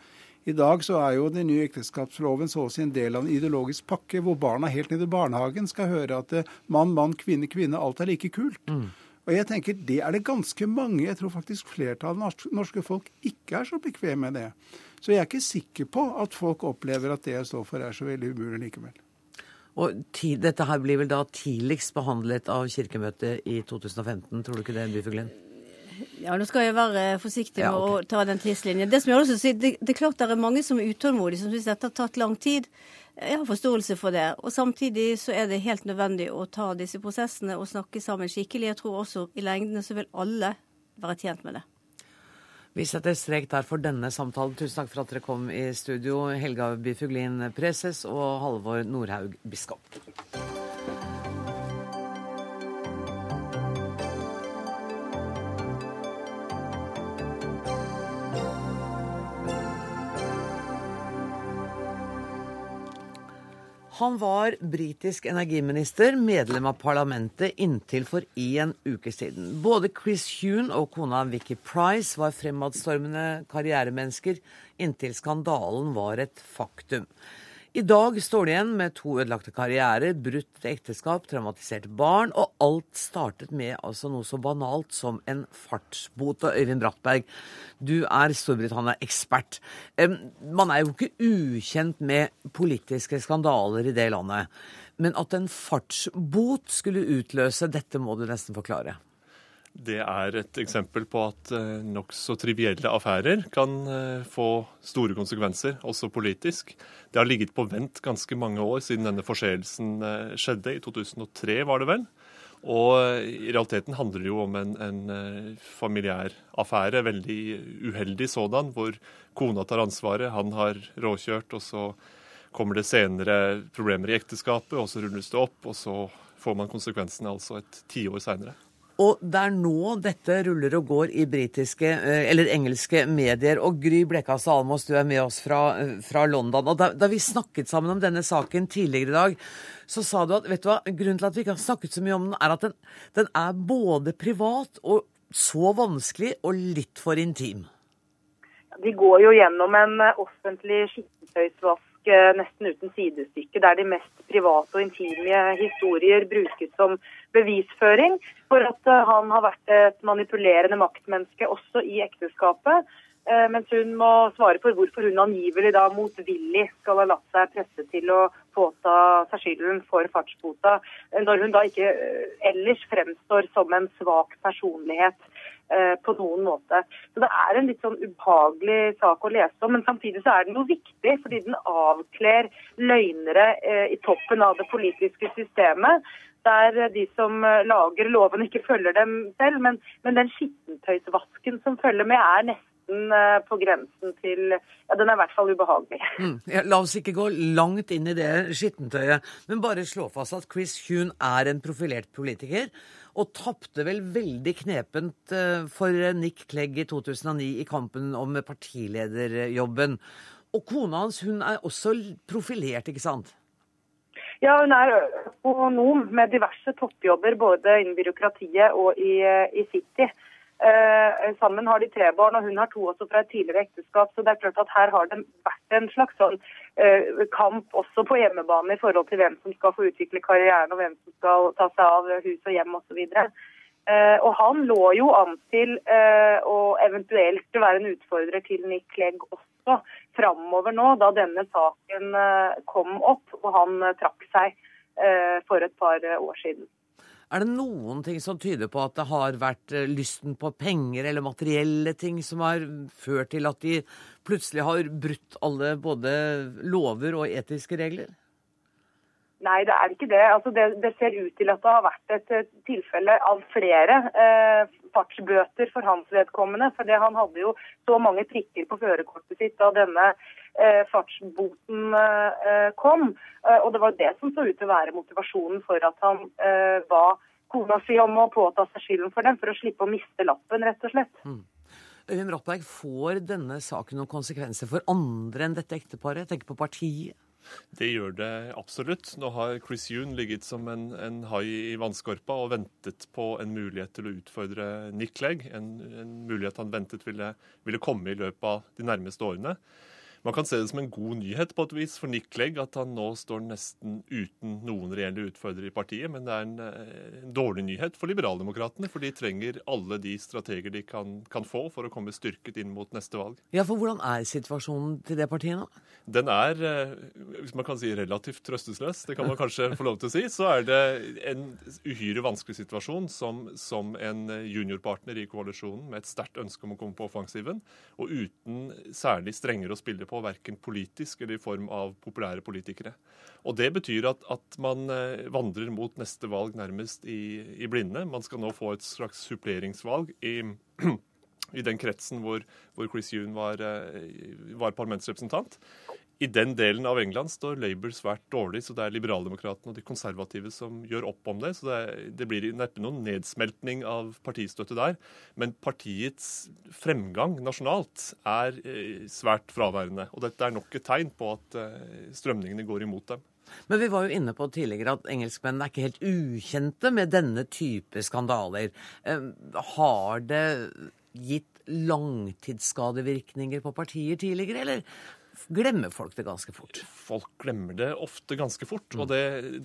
I dag så er jo den nye ekteskapsloven så å si en del av en ideologisk pakke, hvor barna helt ned i barnehagen skal høre at eh, mann, mann, kvinne, kvinne, alt er like kult. Og jeg tenker Det er det ganske mange, jeg tror faktisk flertallet av norske folk ikke er så bekvem med det. Så jeg er ikke sikker på at folk opplever at det jeg står for er så veldig umulig likevel. Og ti, dette her blir vel da tidligst behandlet av Kirkemøtet i 2015, tror du ikke det, Byfuglin? Ja, nå skal jeg være forsiktig med Ja, okay. å ta den tidslinjen. Det som jeg også lyst til å si, det, det er klart det er mange som er utålmodige, som syns dette har tatt lang tid. Jeg har forståelse for det. Og samtidig så er det helt nødvendig å ta disse prosessene og snakke sammen skikkelig. Jeg tror også i lengden så vil alle være tjent med det. Vi setter strek der for denne samtalen. Tusen takk for at dere kom i studio, Helga Byfuglin, preses, og Halvor Nordhaug, biskop. Han var britisk energiminister, medlem av parlamentet inntil for en uke siden. Både Chris Huhn og kona Vicky Price var fremadstormende karrieremennesker inntil skandalen var et faktum. I dag står de igjen med to ødelagte karrierer, brutt ekteskap, traumatiserte barn, og alt startet med altså noe så banalt som en fartsbot. Og Øyvind Brattberg, du er Storbritannia-ekspert. Man er jo ikke ukjent med politiske skandaler i det landet. Men at en fartsbot skulle utløse dette, må du nesten forklare. Det er et eksempel på at eh, nokså trivielle affærer kan eh, få store konsekvenser, også politisk. Det har ligget på vent ganske mange år siden denne forseelsen eh, skjedde. I 2003 var det vel. Og i realiteten handler det jo om en, en familiær affære, veldig uheldig sådan, hvor kona tar ansvaret, han har råkjørt, og så kommer det senere problemer i ekteskapet, og så rulles det opp, og så får man konsekvensene altså et tiår seinere. Og det er nå dette ruller og går i britiske, eh, eller engelske medier. Og Gry Blekastad Almås, du er med oss fra, eh, fra London. Og da, da vi snakket sammen om denne saken tidligere i dag, så sa du at vet du hva, grunnen til at vi ikke har snakket så mye om den, er at den, den er både privat og så vanskelig og litt for intim. De går jo gjennom en eh, offentlig skittentøysvask nesten uten sidestykke, der de mest private og intime historier brukes som bevisføring for at eh, han har vært et manipulerende maktmenneske også i ekteskapet. eh, Mens hun må svare for hvorfor hun angivelig da motvillig skal ha latt seg presse til å påta seg skylden for fartsbota, eh, når hun da ikke eh, ellers fremstår som en svak personlighet eh, på noen måte. Så Det er en litt sånn ubehagelig sak å lese om, men samtidig så er den jo viktig, fordi den avkler løgnere eh, i toppen av det politiske systemet. Der eh, de som eh, lager lovene ikke følger dem selv, men, men den skittentøysvasken som følger med, er nesten eh, på grensen til Ja, den er i hvert fall ubehagelig. Mm. Ja, la oss ikke gå langt inn i det skittentøyet, men bare slå fast at Chris Huhn er en profilert politiker, og tapte vel veldig knepent eh, for Nick Clegg i 2009 i kampen om partilederjobben. Og kona hans hun er også profilert, ikke sant? Ja, hun er økonom med diverse toppjobber både innen byråkratiet og i, i City. Eh, sammen har de tre barn, og hun har to også fra et tidligere ekteskap. Så det er klart at her har det vært en slags sånn eh, kamp også på hjemmebane i forhold til hvem som skal få utvikle karrieren, og hvem som skal ta seg av hus og hjem osv. Eh, og han lå jo an til å eventuelt være en utfordrer til Nick Clegg også framover nå, da denne saken kom opp og han trakk seg for et par år siden. Er det noen ting som tyder på at det har vært eh, lysten på penger eller materielle ting som har ført til at de plutselig har brutt alle både lover og etiske regler? Nei, det er ikke det. Altså det. Det ser ut til at det har vært et eh, tilfelle av flere eh, fartsbøter for hans vedkommende. For han hadde jo så mange prikker på førerkortet sitt da denne eh, fartsboten eh, kom. Eh, og det var det som så ut til å være motivasjonen for at han eh, ba kona si om å påta seg skylden for den, for å slippe å miste lappen, rett og slett. Øyvind Brattberg, får denne saken noen konsekvenser for andre enn dette ekteparet? Jeg tenker på partiet. Det gjør det absolutt. Nå har Chris Yoon ligget som en, en hai i vannskorpa og ventet på en mulighet til å utfordre Nick Clegg. En, en mulighet han ventet ville, ville komme i løpet av de nærmeste årene. Man kan se det som en god nyhet på et vis for Nick Clegg at han nå står nesten uten noen reelle utfordrere i partiet, men det er en, eh, en dårlig nyhet for liberaldemokratene, for de trenger alle de strateger de kan, kan, få for å komme styrket inn mot neste valg. Ja, for hvordan er situasjonen til det partiet nå? Den er, eh, hvis man kan si relativt trøstesløs, det kan man kanskje få lov til å si, så er det en uhyre vanskelig situasjon som, som en juniorpartner i koalisjonen med et sterkt ønske om å komme på offensiven, og uten særlig strengere å spille på på, verken politisk eller i form av populære politikere. Og Det betyr at, at man eh, vandrer mot neste valg nærmest i, i, blinde. Man skal nå få et slags suppleringsvalg i, i den kretsen hvor, hvor Chris Yoon var, eh, var parlamentsrepresentant. I den delen av England står Labour svært dårlig, så det er liberaldemokratene og de konservative som gjør opp om det. Så det, det blir neppe noen nedsmeltning av partistøtte der. Men partiets fremgang nasjonalt er eh, svært fraværende. Og dette er nok et tegn på at eh, strømningene går imot dem. Men vi var jo inne på tidligere at engelskmennene er ikke helt ukjente med denne type skandaler. Har det gitt langtidsskadevirkninger på partier tidligere, eller glemmer folk det ganske fort? Folk glemmer det ofte ganske fort. Mm. Og det,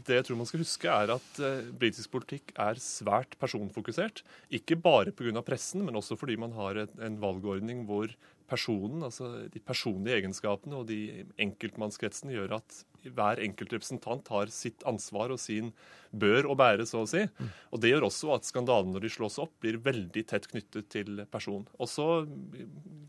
det, jeg tror man skal huske, er at uh, britisk politikk er svært personfokusert. Ikke bare pga. pressen, men også fordi man har et, en valgordning hvor personen, altså de personlige egenskapene og de enkeltmannskretsene gjør at hver enkelt representant har sitt ansvar og sin bør å bære, så å si. Og Det gjør også at skandalene når de slås opp, blir veldig tett knyttet til person. Og så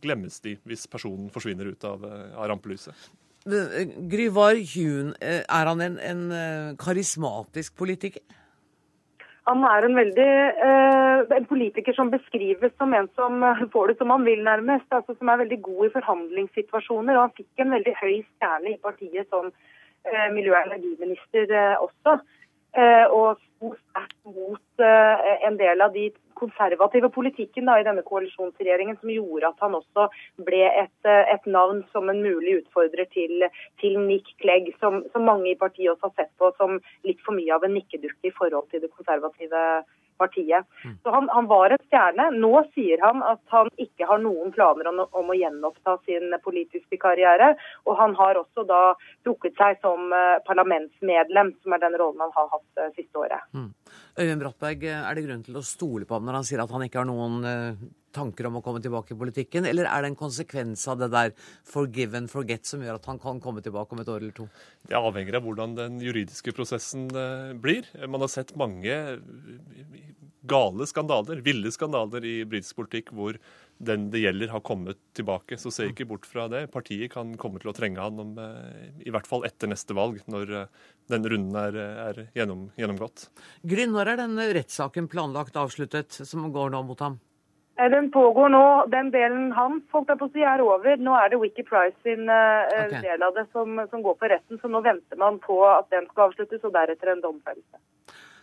glemmes de hvis personen forsvinner ut av, av rampelyset. Gryvar Hjun, er han en, en eh, karismatisk politiker? Han er en veldig eh, en politiker som beskrives som en som får det som han vil, nærmest. altså Som er veldig god i forhandlingssituasjoner. og Han fikk en veldig høy stjerne i partiet som eh, miljø- og energiminister eh, også. Eh, og sterkt mot eh, en del av de konservative politikken da, i denne koalisjonsregjeringen som gjorde at han også ble et, eh, et navn som en mulig utfordrer til, til Nick Clegg, som, som, mange i partiet også har sett på som litt for mye av en nikkedukke i forhold til det konservative partiet. Mm. Så han, han, var et stjerne. Nå sier han at han ikke har noen planer om, om, å gjenoppta sin politiske karriere. Og han har også da trukket seg som uh, parlamentsmedlem, som er den rollen han har hatt uh, siste året. Mm. Øyvind Brattberg, er det grunn til å stole på ham når han sier at han ikke har noen uh, tanker om å komme tilbake i politikken, eller er det en konsekvens av det der forgive and forget som gjør at han kan komme tilbake om et år eller to? Det avhenger av hvordan den juridiske prosessen eh, blir. Man har sett mange gale skandaler, ville skandaler i britisk politikk hvor den det gjelder, har kommet tilbake. Så se ikke bort fra det. Partiet kan komme til å trenge han om, eh, i hvert fall etter neste valg, når eh, den runden er, er gjennom, gjennomgått. Gryn, når er denne rettssaken planlagt avsluttet, som går nå mot ham? Eh, den pågår nå. Den delen hans holdt jeg på å si, er over. Nå er det Wiki Price sin okay. del av det som, som, går på retten. Så nå venter man på at den skal avsluttes, og deretter en domfellelse.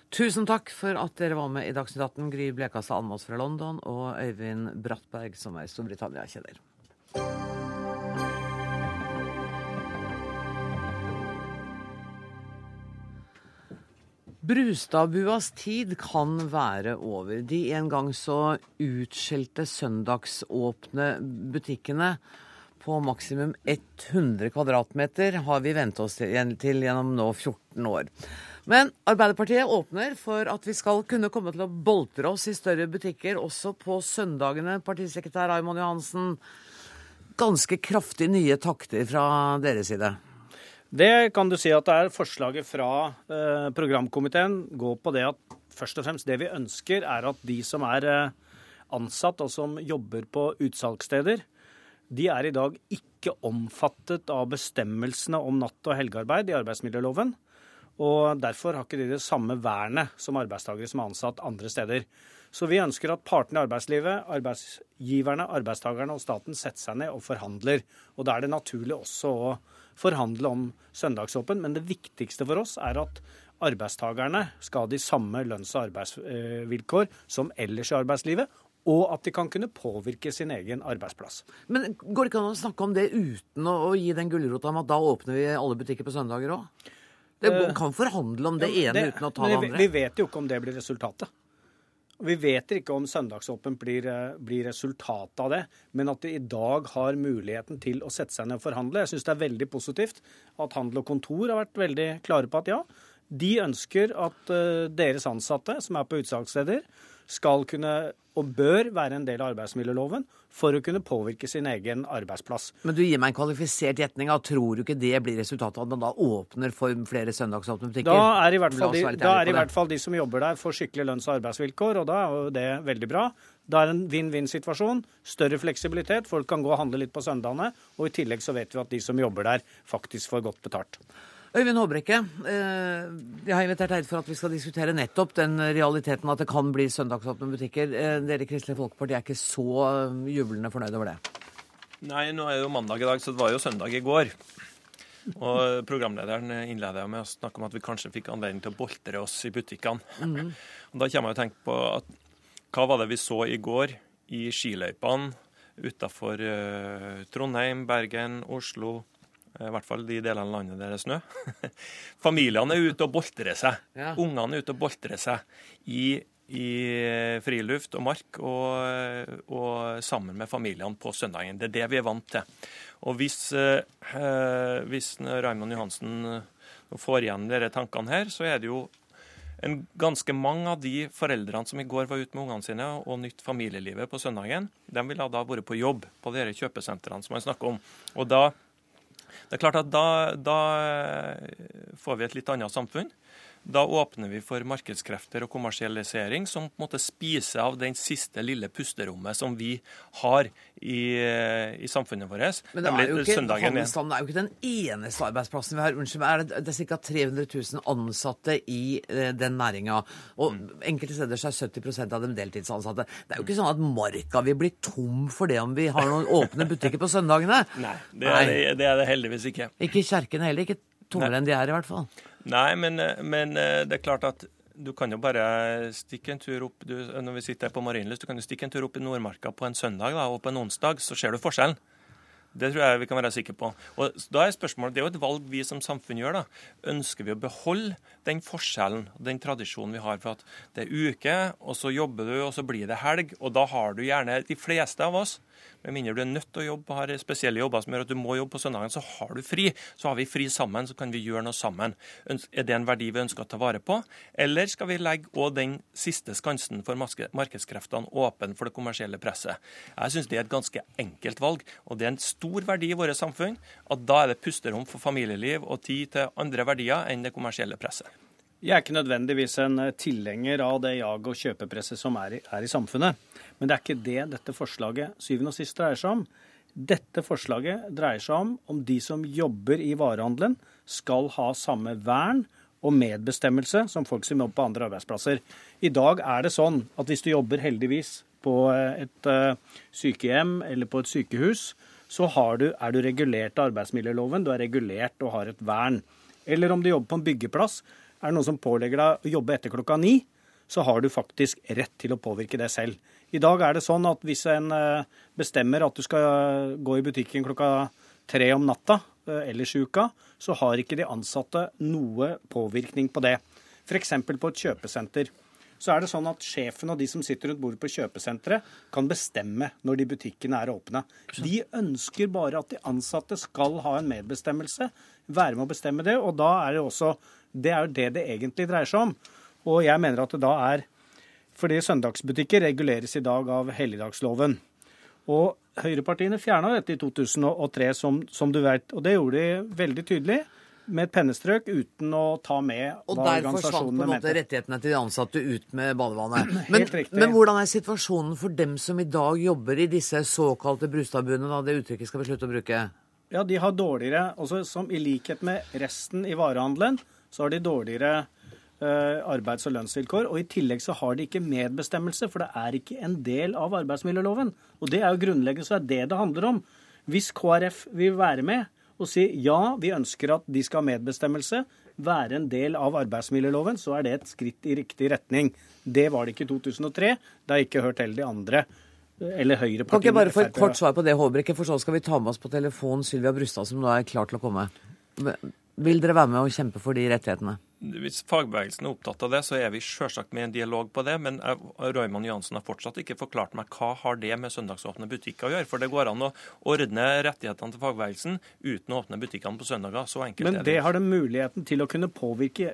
Tusen takk for at dere var med i Dagsnytt 18, Gry Blekastad Almås fra London og Øyvind Brattberg, som er Storbritannia-kjenner. Brustadbuas tid kan være over. De en gang så utskjelte søndagsåpne butikkene på maksimum 100 kvadratmeter har vi vent oss til, til gjennom nå 14 år. Men Arbeiderpartiet åpner for at vi skal kunne komme til å boltre oss i større butikker også på søndagene. Partisekretær Raymond Johansen, ganske kraftig nye takter fra deres side. Det kan du si at det er forslaget fra eh, programkomiteen går på det at først og fremst det vi ønsker, er at de som er eh, ansatt og som jobber på utsalgssteder, de er i dag ikke omfattet av bestemmelsene om natt- og helgearbeid i arbeidsmiljøloven. Og derfor har ikke de det samme vernet som arbeidstakere som er ansatt andre steder. Så vi ønsker at partene i arbeidslivet, arbeidsgiverne, arbeidstakerne og staten setter seg ned og forhandler. Og da er det naturlig også å forhandle om søndagsåpen, men det viktigste for oss er at arbeidstakerne skal ha de samme lønns- og arbeidsvilkår som ellers i arbeidslivet, og at de kan kunne påvirke sin egen arbeidsplass. Men går det ikke an å snakke om det uten å, gi den gulrota om at da åpner vi alle butikker på søndager òg? Det eh, kan forhandle om det ene det, uten å ta det andre. Vi vet jo ikke om det blir resultatet. Vi vet ikke om søndagsåpent blir, eh, blir, resultatet av det, men at de i dag har muligheten til å sette seg ned og forhandle. Jeg syns det er veldig positivt at Handel og Kontor har vært veldig klare på at ja, de ønsker at uh, deres ansatte som er på utsalgssteder, skal kunne og bør være en del av arbeidsmiljøloven for å kunne påvirke sin egen arbeidsplass. Men du gir meg en kvalifisert gjetning. Tror du ikke det blir resultatet av at man da åpner for flere søndagsåpne butikker? Da er i hvert fall, de, er i hvert fall de som jobber der, får skikkelig lønns- og arbeidsvilkår, og da er jo det veldig bra. Da er det en vinn-vinn-situasjon. Større fleksibilitet. Folk kan gå og handle litt på søndagene. Og i tillegg så vet vi at de som jobber der, faktisk får godt betalt. Øyvind Håbrekke, eh, jeg har invitert deg for at vi skal diskutere nettopp den realiteten at det kan bli søndagsåpne butikker. Eh, dere i Kristelig Folkeparti er ikke så eh, jublende fornøyd over det? Nei, nå er det jo mandag i dag, så det var jo søndag i går. Og programlederen innleda med å snakke om at vi kanskje fikk anledning til å boltre oss i butikkene. Mm. Og Da kommer jeg og tenker på at hva var det vi så i går i skiløypene utafor Trondheim, Bergen, Oslo, Eh, I hvert fall de delene av landet der det er snø. Familiene er ute og boltrer seg. Ja. Ungene er ute og boltrer seg i, i friluft og mark, og, og, sammen med familiene på søndagen. Det er det vi er vant til. Og hvis, eh, hvis Raymond Johansen får igjen disse tankene her, så er det jo en ganske mange av de foreldrene som i går var ute med ungene sine og nytt familielivet på søndagen, de ville da vært på jobb på de kjøpesentrene som han snakker om. Og da det er klart at da, da får vi et litt annet samfunn. Da åpner vi for markedskrefter og kommersialisering som på en måte spiser av den siste lille pusterommet som vi har i, i samfunnet vårt. Men det er, jo ikke, handelsstanden er jo ikke den eneste arbeidsplassen vi har. Unnskyld, er det, det er ca. 300 000 ansatte i eh, den næringa. Og mm. enkelte steder så er 70% av dem deltidsansatte. Det er jo ikke sånn at marka vil bli tom for det om vi har noen åpne butikker på søndagene. Nei, det er, Det, det, er det heldigvis ikke. Ikke kjerkene heller. Ikke tommere enn de er, i hvert fall. Nei, men, men, eh, det er klart at du kan jo bare stikke en tur opp du, når vi sitter på Marienlyst, du kan jo stikke en tur opp i Nordmarka på en søndag da, og på en onsdag, så ser du forskjellen. Det tror jeg vi kan være sikre på. Og da er spørsmålet, Det er jo et valg vi som samfunn gjør. da. Ønsker vi å beholde den forskjellen den tradisjonen vi har for at det er uke, og så jobber du, og så blir det helg, og da har du gjerne de fleste av oss med mindre du er nødt til å jobbe, har spesielle jobber som gjør at du må jobbe på søndagen, så har du fri. Så har vi fri sammen, så kan vi gjøre noe sammen. Er det en verdi vi ønsker å ta vare på? Eller skal vi legge òg den siste skansen for markedskreftene åpen for det kommersielle presset? Jeg syns det er et ganske enkelt valg, og det er en stor verdi i våre samfunn at da er det pusterom for familieliv og tid til andre verdier enn det kommersielle presset. Jeg er ikke nødvendigvis en tilhenger av det jag- og kjøpepresset som er i, er i samfunnet. Men det er ikke det dette forslaget syvende og sist dreier seg om. Dette forslaget dreier seg om om de som jobber i varehandelen, skal ha samme vern og medbestemmelse som folk som jobber på andre arbeidsplasser. I dag er det sånn at hvis du jobber heldigvis på et eh, sykehjem eller på et sykehus, så du, er du regulert av arbeidsmiljøloven, du er regulert og har et vern. Eller om du jobber på en byggeplass, er det noen som pålegger deg å jobbe etter klokka ni, så har du faktisk rett til å påvirke det selv. I dag er det sånn at hvis en eh, bestemmer at du skal gå i butikken klokka tre om natta eh, ellers i uka, så har ikke de ansatte noe påvirkning på det. F.eks. på et kjøpesenter. Så er det sånn at sjefen og de som sitter rundt bordet på kjøpesenteret, kan bestemme når de butikkene er åpne. De ønsker bare at de ansatte skal ha en medbestemmelse, være med å bestemme det. Og da er det også Det er jo det det egentlig dreier seg om. Og jeg mener at det da er Fordi søndagsbutikker reguleres i dag av helligdagsloven. Og høyrepartiene fjerna dette i 2003, som, som du vet. Og det gjorde de veldig tydelig med et pennestrøk uten å ta med Og hva der forsvant på der en måte rettighetene til de ansatte ut med badevannet. Men, men hvordan er situasjonen for dem som i dag jobber i disse såkalte Brustadbuene, da? Det uttrykket skal vi slutte å bruke. Ja, de har dårligere også som I likhet med resten i varehandelen, så har de dårligere eh, arbeids- og lønnsvilkår. Og i tillegg så har de ikke medbestemmelse, for det er ikke en del av arbeidsmiljøloven. Og det er jo grunnleggende, så er det det handler om. Hvis KrF vil være med og si ja, vi ønsker at de skal ha medbestemmelse, være en del av arbeidsmiljøloven, så er det et skritt i riktig retning. Det var det ikke i 2003. Det har jeg ikke hørt heller de andre, eller høyrepartiene. Kan ikke jeg bare få et kort svar på det, Håbrekke, for så skal vi ta med oss på telefon Sylvia Brustad, som nå er klar til å komme. Vil dere være med og kjempe for de rettighetene? Hvis fagbevegelsen er opptatt av det, så er vi selvsagt med i en dialog på det. Men Røyman Johansen har fortsatt ikke forklart meg hva har det med søndagsåpne butikker å gjøre. For det går an å ordne rettighetene til fagbevegelsen uten å åpne butikkene på søndager. Så enkelt Men er det Men det. har de muligheten til å kunne påvirke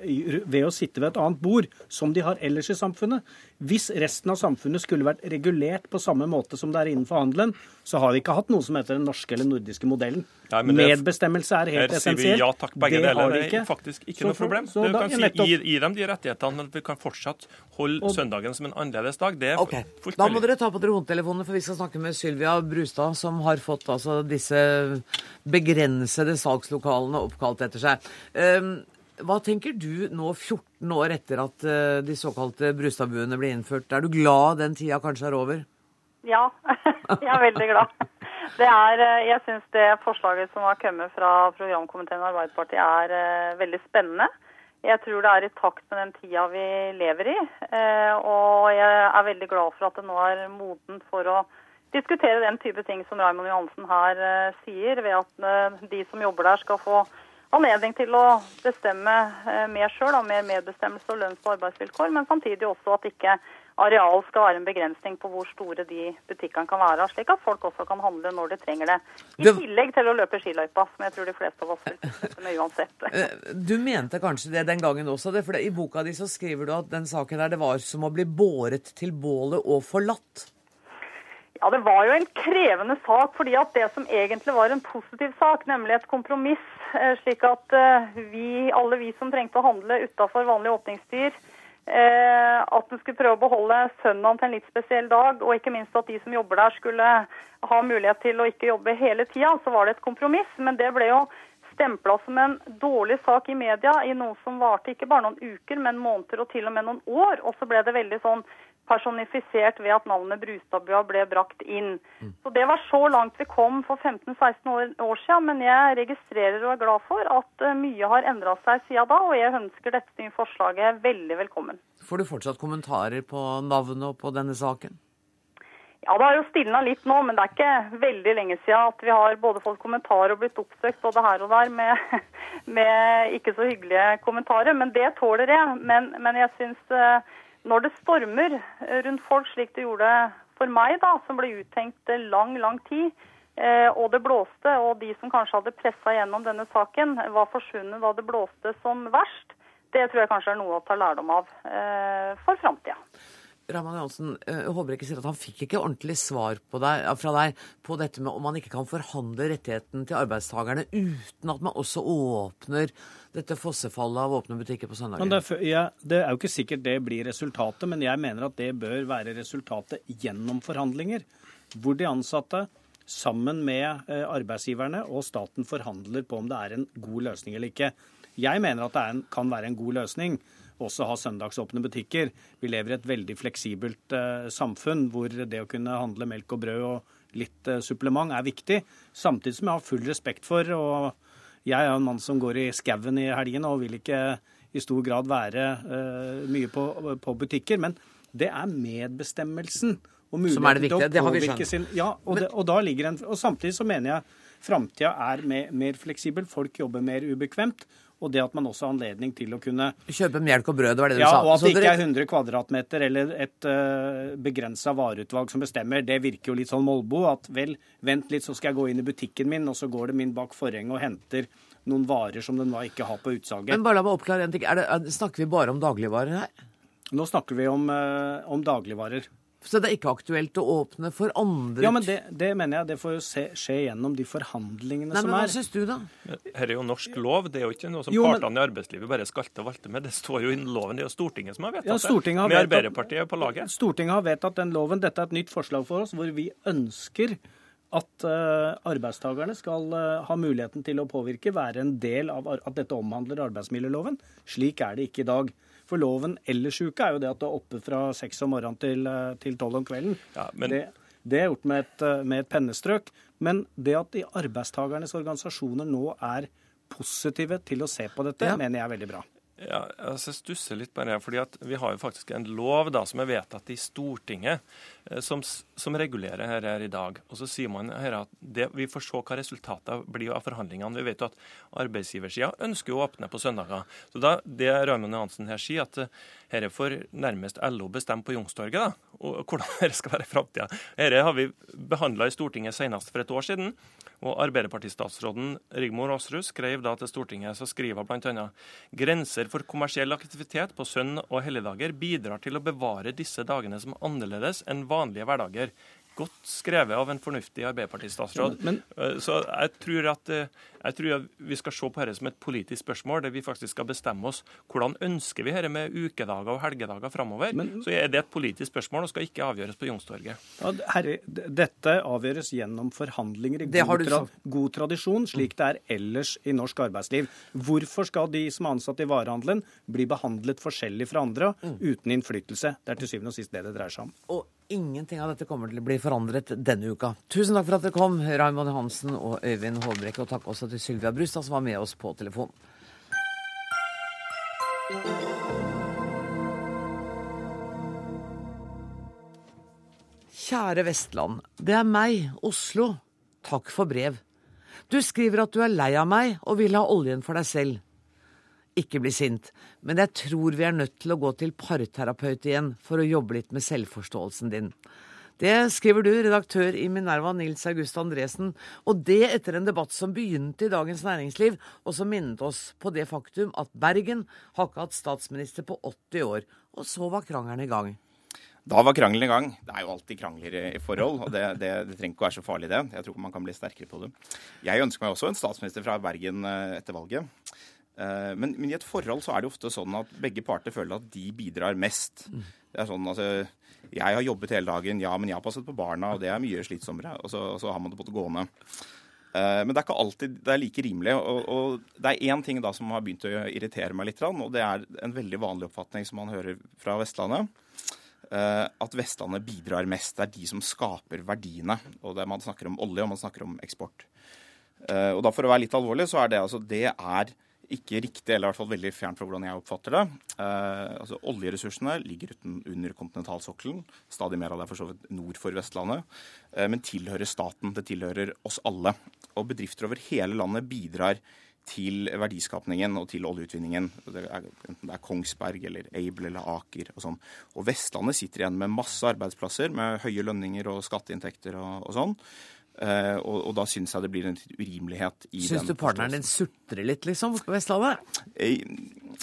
ved å sitte ved et annet bord, som de har ellers i samfunnet. Hvis resten av samfunnet skulle vært regulert på samme måte som det er innenfor handelen, så har vi ikke hatt noe som heter den norske eller nordiske modellen. Nei, Medbestemmelse er helt essensielt. ja takk, begge det deler. Det er faktisk ikke Så noe problem. så Du da- kan si, nettopp. gi, gi dem de rettighetene, men vi kan fortsatt holde søndagen som en annerledes dag. Det er okay. fullt Da må dere ta på dere hodetelefonene, for vi skal snakke med Sylvia Brustad, som har fått altså disse begrensede salgslokalene oppkalt etter seg. Um, hva tenker du nå, 14 år etter at uh, de såkalte Brustadbuene ble innført? Er du glad den tida kanskje er over? Ja, jeg er veldig glad. Det er, eh, jeg syns det forslaget som har kommet fra programkomiteen og Arbeiderpartiet er eh, veldig spennende. Jeg tror det er i takt med den tida vi lever i. eh, Og jeg er veldig glad for at det nå er modent for å diskutere den type ting som Raymond Johansen her eh, sier, ved at eh, de som jobber der skal få anledning til å bestemme mer sjøl, mer medbestemmelse og lønns- og arbeidsvilkår, men samtidig også at ikke areal skal være en begrensning på hvor store de butikkene kan være, slik at folk også kan handle når de trenger det. I Det- tillegg til å løpe skiløypa, som jeg tror de fleste av oss vil fortsette med uansett. Eh, Du mente kanskje det den gangen også, for i boka di så skriver du at den saken der det var som å bli båret til bålet og forlatt. Ja, det var jo en krevende sak, fordi at det som egentlig var en positiv sak, nemlig et kompromiss, eh, slik at eh, vi, alle vi som trengte å handle utafor vanlige åpningstid, eh, at en skulle prøve å beholde søndagen til en litt spesiell dag, og ikke minst at de som jobber der skulle ha mulighet til å ikke jobbe hele tida, så var det et kompromiss. Men det ble jo stempla som en dårlig sak i media i noe som varte ikke bare noen uker, men måneder og til og med noen år. Og så ble det veldig sånn personifisert ved at navnet Brustadbua ble brakt inn. Så Det var så langt vi kom for 15-16 år, år siden, men jeg registrerer og er glad for at eh, mye har endra seg siden da, og jeg ønsker dette nye forslaget veldig velkommen. Får du fortsatt kommentarer på navnet og på denne saken? Ja, Det har jo stilna litt nå, men det er ikke veldig lenge siden at vi har både fått kommentarer og blitt oppsøkt både her og der med, med ikke så hyggelige kommentarer. Men det tåler jeg. Men, men jeg syns eh, når det stormer rundt folk, slik det gjorde for meg, da, som ble uttenkt eh, lang, lang tid, eh, og det blåste, og de som kanskje hadde pressa gjennom denne saken, var forsvunnet da det blåste som verst, det tror jeg kanskje er noe å ta lærdom av eh, for framtida. Raman Johansen, eh, Håbrekke sier at han fikk ikke ordentlig svar deg, fra deg på dette med om man ikke kan forhandle rettigheten til arbeidstakerne uten at man også åpner dette fossefallet av åpne butikker på søndager. Det, ja, det er jo ikke sikkert det blir resultatet, men jeg mener at det bør være resultatet gjennom forhandlinger. Hvor de ansatte sammen med eh, arbeidsgiverne og staten forhandler på om det er en god løsning eller ikke. Jeg mener at det en, kan være en god løsning også ha søndagsåpne butikker. Vi lever i et veldig fleksibelt eh, samfunn hvor det å kunne handle melk og brød og litt eh, supplement er viktig. Samtidig som jeg har full respekt for og jeg er en mann som går i skauen i helgene og vil ikke i stor grad være eh, mye på, på butikker. Men det er medbestemmelsen og er muligheten til å viktige, det har vi påvirke sin Ja, og, det, og da ligger en Og samtidig så mener jeg framtida er mer, mer fleksibel. Folk jobber mer ubekvemt. Og det at man også har anledning til å kunne Kjøpe melk og brød, var det du ja, sa. og at det ikke er 100 kvadratmeter eller et uh, begrensa vareutvalg som bestemmer. Det virker jo litt sånn molbo. At vel, vent litt, så skal jeg gå inn i butikken min, og så går det min bak forhenget og henter noen varer som den da ikke har på utsalget. Men bare la meg oppklare en ting. Det, er, snakker vi bare om dagligvarer her? Nå snakker vi om, uh, om dagligvarer. Så det er ikke aktuelt å åpne for andre Ja, men det, det mener jeg det får jo se, skje gjennom de forhandlingene Nei, som men hva er. syns du, da? Her er jo norsk lov. Det er jo ikke noe som Jo, men- partene i arbeidslivet bare skalte og valte med. Det står jo i loven. Det er jo Stortinget som har vedtatt Ja, Stortinget har det. Med vedtatt- Arbeiderpartiet på laget. Stortinget har vedtatt den loven. Dette er et nytt forslag for oss, hvor vi ønsker at uh, arbeidstakerne skal uh, ha muligheten til å påvirke, være en del av at dette omhandler arbeidsmiljøloven. Slik er det ikke i dag. For loven ellers i uka er jo det at du er oppe fra seks om morgenen til, eh, til tolv om kvelden. men- det, det er gjort med et, eh, med et pennestrøk. Men det at de arbeidstakernes organisasjoner nå er positive til å se på dette, Ja. mener jeg er veldig bra. Ja, altså jeg stusser litt på det, fordi at Vi har jo faktisk en lov da, som er vedtatt i Stortinget, som, som regulerer her, her i dag. Og Så sier man her at det, vi får se hva resultatet blir av forhandlingene. Vi vet jo at arbeidsgiversida ønsker å åpne på søndager. Så da, Det Raymond Johansen her sier, at dette her får nærmest LO bestemme på Youngstorget da, og hvordan dette skal være i framtida. Dette har vi behandla i Stortinget senest for et år siden. Og Arbeiderpartistatsråden Rigmor Aasrud skrev da til Stortinget så skriver hun bl.a.: Grenser for kommersiell aktivitet på søn- og helligdager bidrar til å bevare disse dagene som annerledes enn vanlige hverdager. Godt skrevet av en fornuftig Arbeiderpartistatsråd. Eh, Så jeg tror at eh, jeg tror at vi skal se på dette som et politisk spørsmål, der vi faktisk skal bestemme oss hvordan ønsker vi dette med ukedager og helgedager framover. Så er det et politisk spørsmål og skal ikke avgjøres på Youngstorget. Ja, herre, dette avgjøres gjennom forhandlinger i god, tra god tradisjon, slik det er ellers i norsk arbeidsliv. Hvorfor skal de som er ansatt i varehandelen bli behandlet forskjellig fra andre uten innflytelse? Det er til syvende og sist det det dreier seg om. Og ingenting av dette kommer til å bli forandret denne uka. Tusen takk for at dere kom, Raymond Johansen og Øyvind Håbrekke. Og takk også til Sylvia Brustad, som var med oss på telefon. Kjære Vestland. Det er meg, Oslo. Takk for brev. Du skriver at du er lei av meg og vil ha oljen for deg selv. Ikke bli sint, men jeg tror vi er nødt til å gå til parterapeut igjen for å jobbe litt med selvforståelsen din. Det skriver du, redaktør i Minerva Nils August Andresen, og det etter en debatt som begynte i Dagens Næringsliv, og som minnet oss på det faktum at Bergen har ikke hatt statsminister på 80 år. Og så var krangelen i gang. Da var krangelen i gang. Det er jo alltid krangler i- forhold, og det, det, det trenger ikke å være så farlig, det. Jeg tror man kan bli sterkere på det. Jeg ønsker meg også en statsminister fra Bergen eh, etter valget. Eh, Men, men i et forhold så er det ofte sånn at begge parter føler at de bidrar mest. Det er sånn, altså, Jeg har jobbet hele dagen, ja, men jeg har passet på barna, og det er mye slitsommere. Og så, og så har man det på det gående. Eh, Men det er ikke alltid det er like rimelig. Og, og det er én ting da som har begynt å irritere meg litt, og det er en veldig vanlig oppfatning som man hører fra Vestlandet. eh, At Vestlandet bidrar mest. Det er de som skaper verdiene. Og det er, Man snakker om olje, og man snakker om eksport. Og da For å være litt alvorlig, så er det altså det er ikke riktig, eller i hvert fall veldig fjernt fra hvordan jeg oppfatter det. Eh, altså Oljeressursene ligger uten, under kontinentalsokkelen. Stadig mer av det er for så vidt nord for Vestlandet. Eh, men tilhører staten. Det tilhører oss alle. Og bedrifter over hele landet bidrar til verdiskapningen og til oljeutvinningen. Det er, enten det er Kongsberg eller Aibel eller Aker og sånn. Og Vestlandet sitter igjen med masse arbeidsplasser med høye lønninger og skatteinntekter og, og sånn. Eh, og, og da syns jeg det blir en urimelighet i synes den du partneren din sutrer litt, liksom, på Vestlandet? Eh,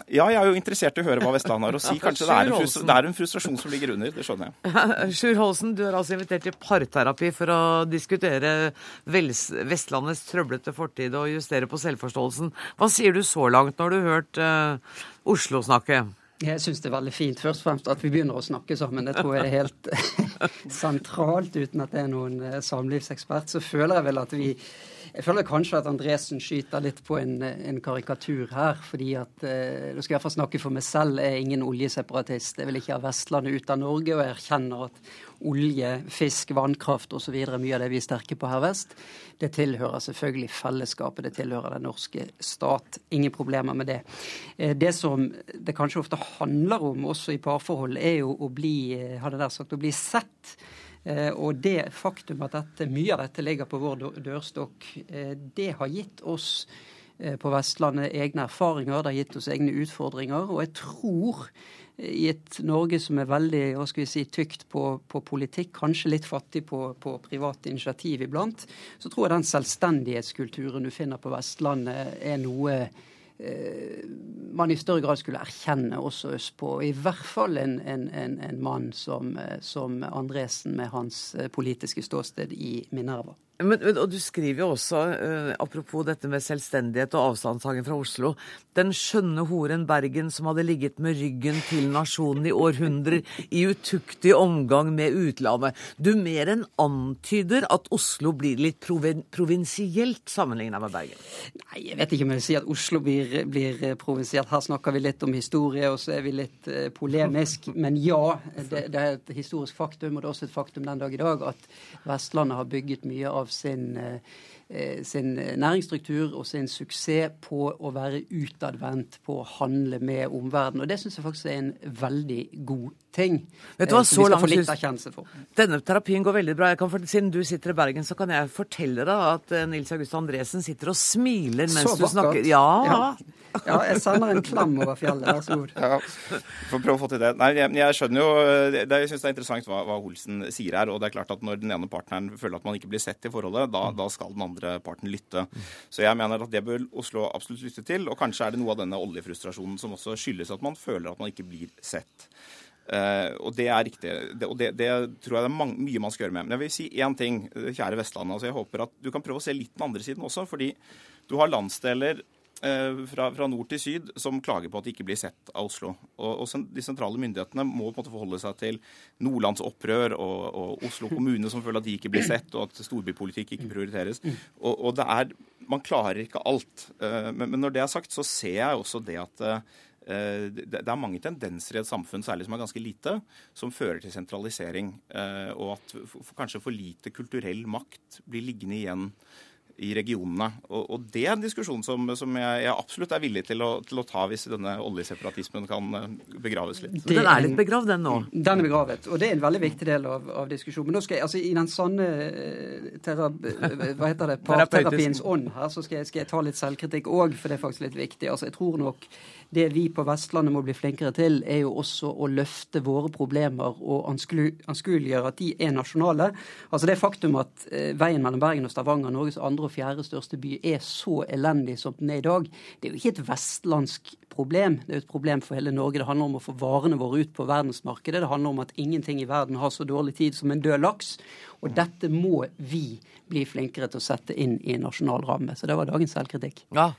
Ja, jeg er jo interessert i å høre hva Vestlandet har å si. Kanskje det er, det er en frustrasjon som ligger under. Det skjønner jeg. Sjur Holsen, du er altså invitert til parterapi for å diskutere Vels Vestlandets trøblete fortid og justere på selvforståelsen. Hva sier du så langt? når du har hørt uh, Oslo snakke. Jeg syns det er veldig fint først og fremst at vi begynner å snakke sammen. Det tror jeg er helt sentralt, uten at det er noen eh, samlivsekspert. Så føler jeg vel at vi jeg føler kanskje at Andresen skyter litt på en, en karikatur her. fordi at eh, Nå skal jeg i hvert fall snakke for meg selv. Jeg er ingen oljeseparatist. Jeg vil ikke ha Vestlandet ut av Norge. Og jeg erkjenner at olje, fisk, vannkraft osv. mye av det vi er sterke på her vest, det tilhører selvfølgelig fellesskapet. Det tilhører den norske stat. Ingen problemer med det. Eh, det som det kanskje ofte handler om, også i parforhold, er jo å bli, eh, hadde jeg sagt, å bli sett. Eh, og det faktum at dette, mye av dette ligger på vår dørstokk, eh, det har gitt oss eh, på Vestlandet egne erfaringer, det har gitt oss egne utfordringer. Og jeg tror i et Norge som er veldig hva skal vi si, tykt på, på politikk, kanskje litt fattig på, på privat initiativ iblant, så tror jeg den selvstendighetskulturen du finner på Vestlandet, er noe man i større grad skulle erkjenne også østpå. I hvert fall en, en, en, en mann som, eh, som Andresen med hans eh, politiske ståsted i Minerva. Men, og du skriver jo også, uh, apropos dette med selvstendighet og avstandstagen fra Oslo, den skjønne horen Bergen som hadde ligget med ryggen til nasjonen i århundrer, i utuktig omgang med utlandet. Du mer enn antyder at Oslo blir litt provin provinsielt sammenligna med Bergen? Nei, jeg vet ikke om jeg vil si at Oslo blir, blir provinsielt. Her snakker vi litt om historie, og så er vi litt uh, polemisk. Men ja, det, det, er et historisk faktum, og det er også et faktum den dag i dag, at Vestlandet har bygget mye av sin, eh, sin næringsstruktur og sin suksess på å være utadvendt, på å handle med omverdenen. Og det syns jeg faktisk er en veldig god ting. Vet du hva, eh, så skal få langt for. Denne terapien går veldig bra. Kan, siden du sitter i Bergen, så kan jeg fortelle deg at eh, Nils August Andresen sitter og smiler mens Så du snakker. Ja. Ja. Ja, jeg sender en klam over fjellet. Vær så god. Ja, får prøve å få til det. Nei, jeg, jeg skjønner jo, det, Jeg syns det er interessant hva, hva Olsen sier her. og det er klart at Når den ene partneren føler at man ikke blir sett i forholdet, da, da skal den andre parten lytte. Så jeg mener at det bør Oslo absolutt lytte til. Og kanskje er det noe av denne oljefrustrasjonen som også skyldes at man føler at man ikke blir sett. Uh, og det er riktig. Det, og det, det tror jeg det er mange, mye man skal gjøre med. Men jeg vil si én ting, kjære Vestlandet. altså Jeg håper at du kan prøve å se litt den andre siden også. fordi du har landsdeler fra, fra nord til syd som klager på at de ikke blir sett av Oslo. Og, og De sentrale myndighetene må på en måte forholde seg til Nordlands opprør og, og Oslo kommune som føler at de ikke blir sett, og at storbypolitikk ikke prioriteres. Og, og det er, Man klarer ikke alt. Eh, Men, men når det er sagt, så ser jeg også det at eh, det er mange tendenser i et samfunn, særlig som er ganske lite, som fører til sentralisering. eh, Og at kanskje for lite kulturell makt blir liggende igjen i regionene. Og, og det er en diskusjon som, som jeg, jeg absolutt er villig til å, til å ta hvis denne oljeseparatismen kan eh, begraves litt. Den er litt begravd, den nå. Den er begravet, og det er en veldig viktig del av, av diskusjonen. Men nå skal jeg, altså i den sanne terab, eh, hva heter det, parterapiens ånd her, så skal jeg, skal jeg ta litt selvkritikk òg, for det er faktisk litt viktig. Altså jeg tror nok det vi på Vestlandet må bli flinkere til, er jo også å løfte våre problemer og anskueliggjøre at de er nasjonale. Altså det faktum at eh, veien mellom Bergen og Stavanger, Norges andre og fjerde største by, er så elendig som den er i dag, det er jo ikke et vestlandsk problem. Det er jo et problem for hele Norge. Det handler om å få varene våre ut på verdensmarkedet. Det handler om at ingenting i verden har så dårlig tid som en død laks. Og dette må vi bli flinkere til å sette inn i en nasjonal ramme. Så det var dagens selvkritikk. Ja.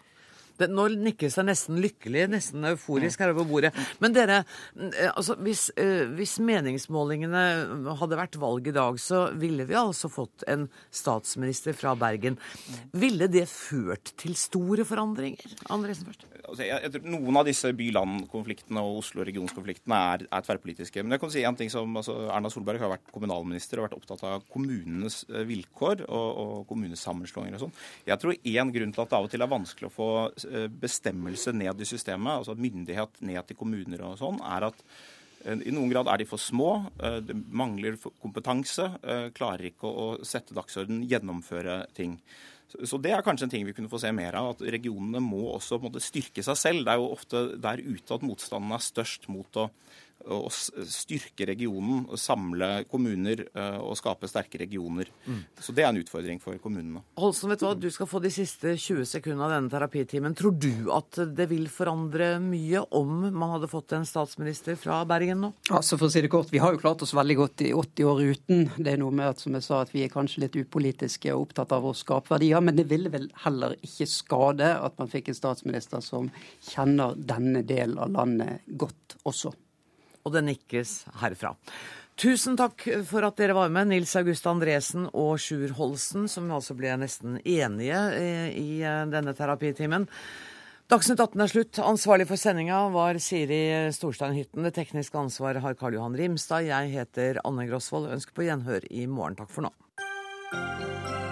Det, nå nikkes det nesten lykkelig, nesten euforisk her over bordet. Men dere, eh, altså hvis, eh, hvis meningsmålingene hadde vært valg i dag, så ville vi altså fått en statsminister fra Bergen. Ville det ført til store forandringer? Andresen først. Altså, jeg, jeg Noen av disse by-land-konfliktene og Oslo-regionskonfliktene er, er tverrpolitiske. Men jeg kan si en ting som altså, Erna Solberg har vært kommunalminister og vært opptatt av kommunenes eh, vilkår og, og kommunesammenslåinger og sånn. Jeg tror én grunn til at det av og til er vanskelig å få eh, bestemmelse ned i systemet, altså myndighet ned til kommuner og sånn, er at eh, i noen grad er de for små, det mangler kompetanse, klarer ikke å sette dagsorden, gjennomføre ting. Så- det er kanskje en ting vi kunne få se mer av, at regionene må også på en måte styrke seg selv. Det er jo ofte der ute at motstanden er størst mot å, å styrke regionen, samle kommuner eh, og skape sterke regioner. Mm. Så det er en utfordring for kommunene. Holsen, vet du hva? Du skal få de siste 20 sekundene av denne terapitimen. Tror du at det vil forandre mye om man hadde fått en statsminister fra Bergen nå? Altså for å si det kort, Vi har jo klart oss veldig godt i 80 år uten. Det er noe med at som jeg sa, at vi er kanskje litt upolitiske og opptatt av å skape verdier. Men det ville vel heller ikke skade at man fikk en statsminister som kjenner denne delen av landet godt også. Og det nikkes herfra. Tusen takk for at dere var med, Nils August Andresen og Sjur Holsen, som altså ble nesten enige eh, i eh, denne terapitimen. Dagsnytt 18 er slutt. Ansvarlig for sendinga var Siri Storstein Hytten. Det tekniske ansvaret har Karl Johan Rimstad. Jeg heter Anne Grosvold. Ønsker på gjenhør i morgen. Takk for nå.